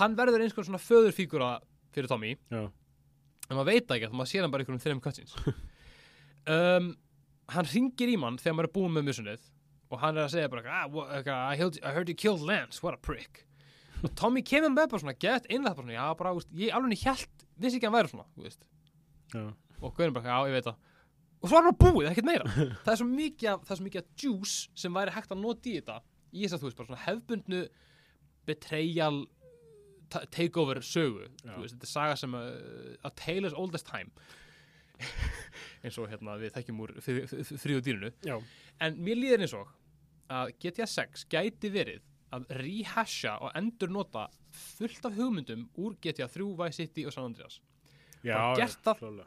hann verður eins konar svona föðurfígura fyrir Tommy Já. En maður veit ekki að maður sér hann bara einhverjum þreim cutscenes. Um, hann ringir í mann þegar maður er búinn með missunnið og hann er að segja bara ah, what, I, heard, I heard you killed Lance, what a prick. Og Tommy kemur með bara svona gett innlega bara svona, já bara, úst, ég alveg held vissi ekki að hann væri svona, Já. og Gaurin bara, já ég veit það. Og svo er hann búið, ekkert meira. Það er svo mikið af, það er svo mikið af juice sem væri hægt að nota í þetta í þess að þú veist, bara svona hefbundnu betrayal takeover sögu veist, þetta er saga sem uh, a tale is old as time eins og hérna við þekkjum úr fríu dýrinu Já. en mér líður eins og að GTA 6 gæti verið að rehasha og endur nota fullt af hugmyndum úr GTA 3, Vice City og San Andreas Já, Bara gert það.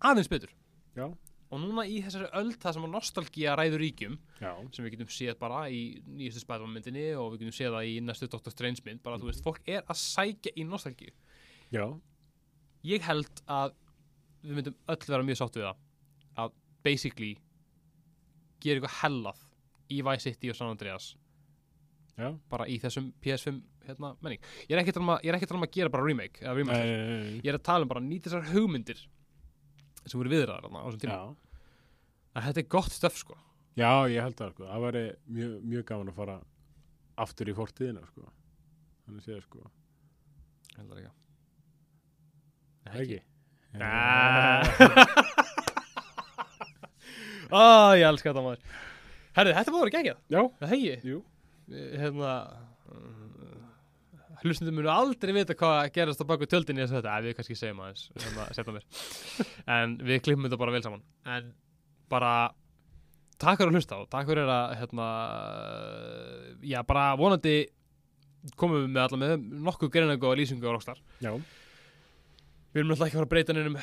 aðeins betur Já. Og núna í þessari öld það sem að nostalgía ræður ríkjum Já. sem við getum séð bara í nýjastu Spiderman myndinni og við getum séð það í næstu Doctor Strange mynd bara þú veist, fólk er að sækja í nostalgíu Já. ég held að við myndum öll vera mjög sátt við það að basically gera eitthvað hellað í Vice City og San Andreas Já. bara í þessum PS5 hérna, menning ég er ekki að tala um að- að tala um að gera bara remake nei, nei. ég er að tala um bara að nýta þessar hugmyndir sem voru viðræðar þarna á þessum tíma Já. Að þetta er gott stöf sko Já, ég held það, sko. Það væri mjög, mjög gaman að fara aftur í fortíðina, sko. Þannig séð, sko. Ég held það ekki? Á, ég elska þetta maður Herri, þetta var að gegja Já. Það hegi Jú. Hérna mm, hlustundum munu aldrei vita hvað gerast á baku tjöldinni þessu þetta, ef við kannski segjum aðeins hérna, setna mér en við klippum þetta bara vel saman en bara takk fyrir að hlusta og takk fyrir að hérna, já bara vonandi komum við með allar með nokkuð greiningu og lýsingu á Rockstar. Já, við erum alltaf ekki að fara að breyta neinum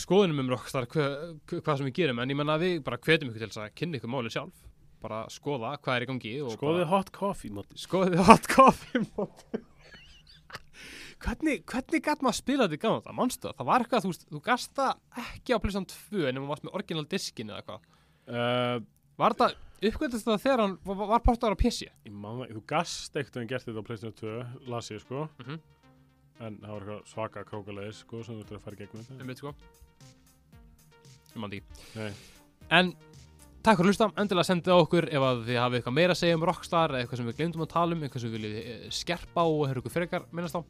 skoðunum um Rockstar hva, hva, hvað sem við gerum en ég menna við bara hvetjum ykkur til þess að kynna ykkur málið sjálf bara skoða hvað er í gangi skoðið hot coffee móti skoðið hot coffee móti hvernig, hvernig gæt maður að spila þetta í gamla þetta, mannstu það, það var eitthvað, þú þú gast það ekki á Playstation 2 en þú varst með original diskin eða eitthvað, uh, var þetta uppgöndast það þegar hann var, var portaður á PC Ég man það, þú gast ekkert en gert þetta á PlayStation 2 las ég sko. Mhm. en það var eitthvað svaka krókalegis sko sem þú ert að fara gegnum þetta. Um veit sko um andi Nei. en takk fyrir að hlusta, endilega sendið á okkur ef að þið hafið eitthvað meira að segja um Rockstar eða eitthvað sem við glemdum að tala um, eitthvað sem við viljið eh, skerpa og hefur ykkur frekar minnast á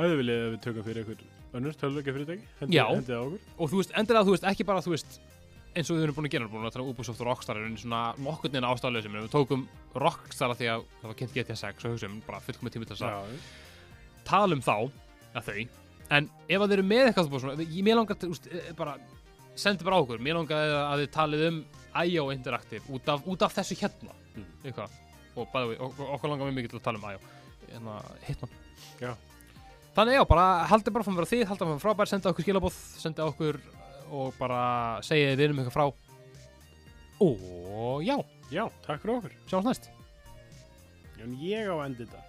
Viljið að við tökum fyrir ykkur önnur tölvöggi fyrirtæki hendið á okkur? Og þú veist, endilega þú veist, ekki bara þú veist eins og við erum búin að gera, búin að tala Ubisoft og Rockstar er svona nokkurn veginn ástæðlega við tókum Rockstar af því að það var kynnt GTA 6 og hugsaum bara fullkomið tími til þess að tala um þá, að þau. En ef að þeir eru með eitthvað svona, ég mér langar til, úst, eh, bara sendi bara okkur, mér langar að þið talið um IO Interactive út af, út af þessu hérna. Mm. eitthvað, og bæði við, ok- okkur langar mjög mikið til að tala um IO hérna, Hitman Já. Þannig já, bara haldið bara mér að þið, haldið bara frábær senda okkur skilabóð, senda okkur og bara segja þið um eitthvað frá. Og já, já, takk fyrir okkur. Sjáumst næst. En ég á að enda þetta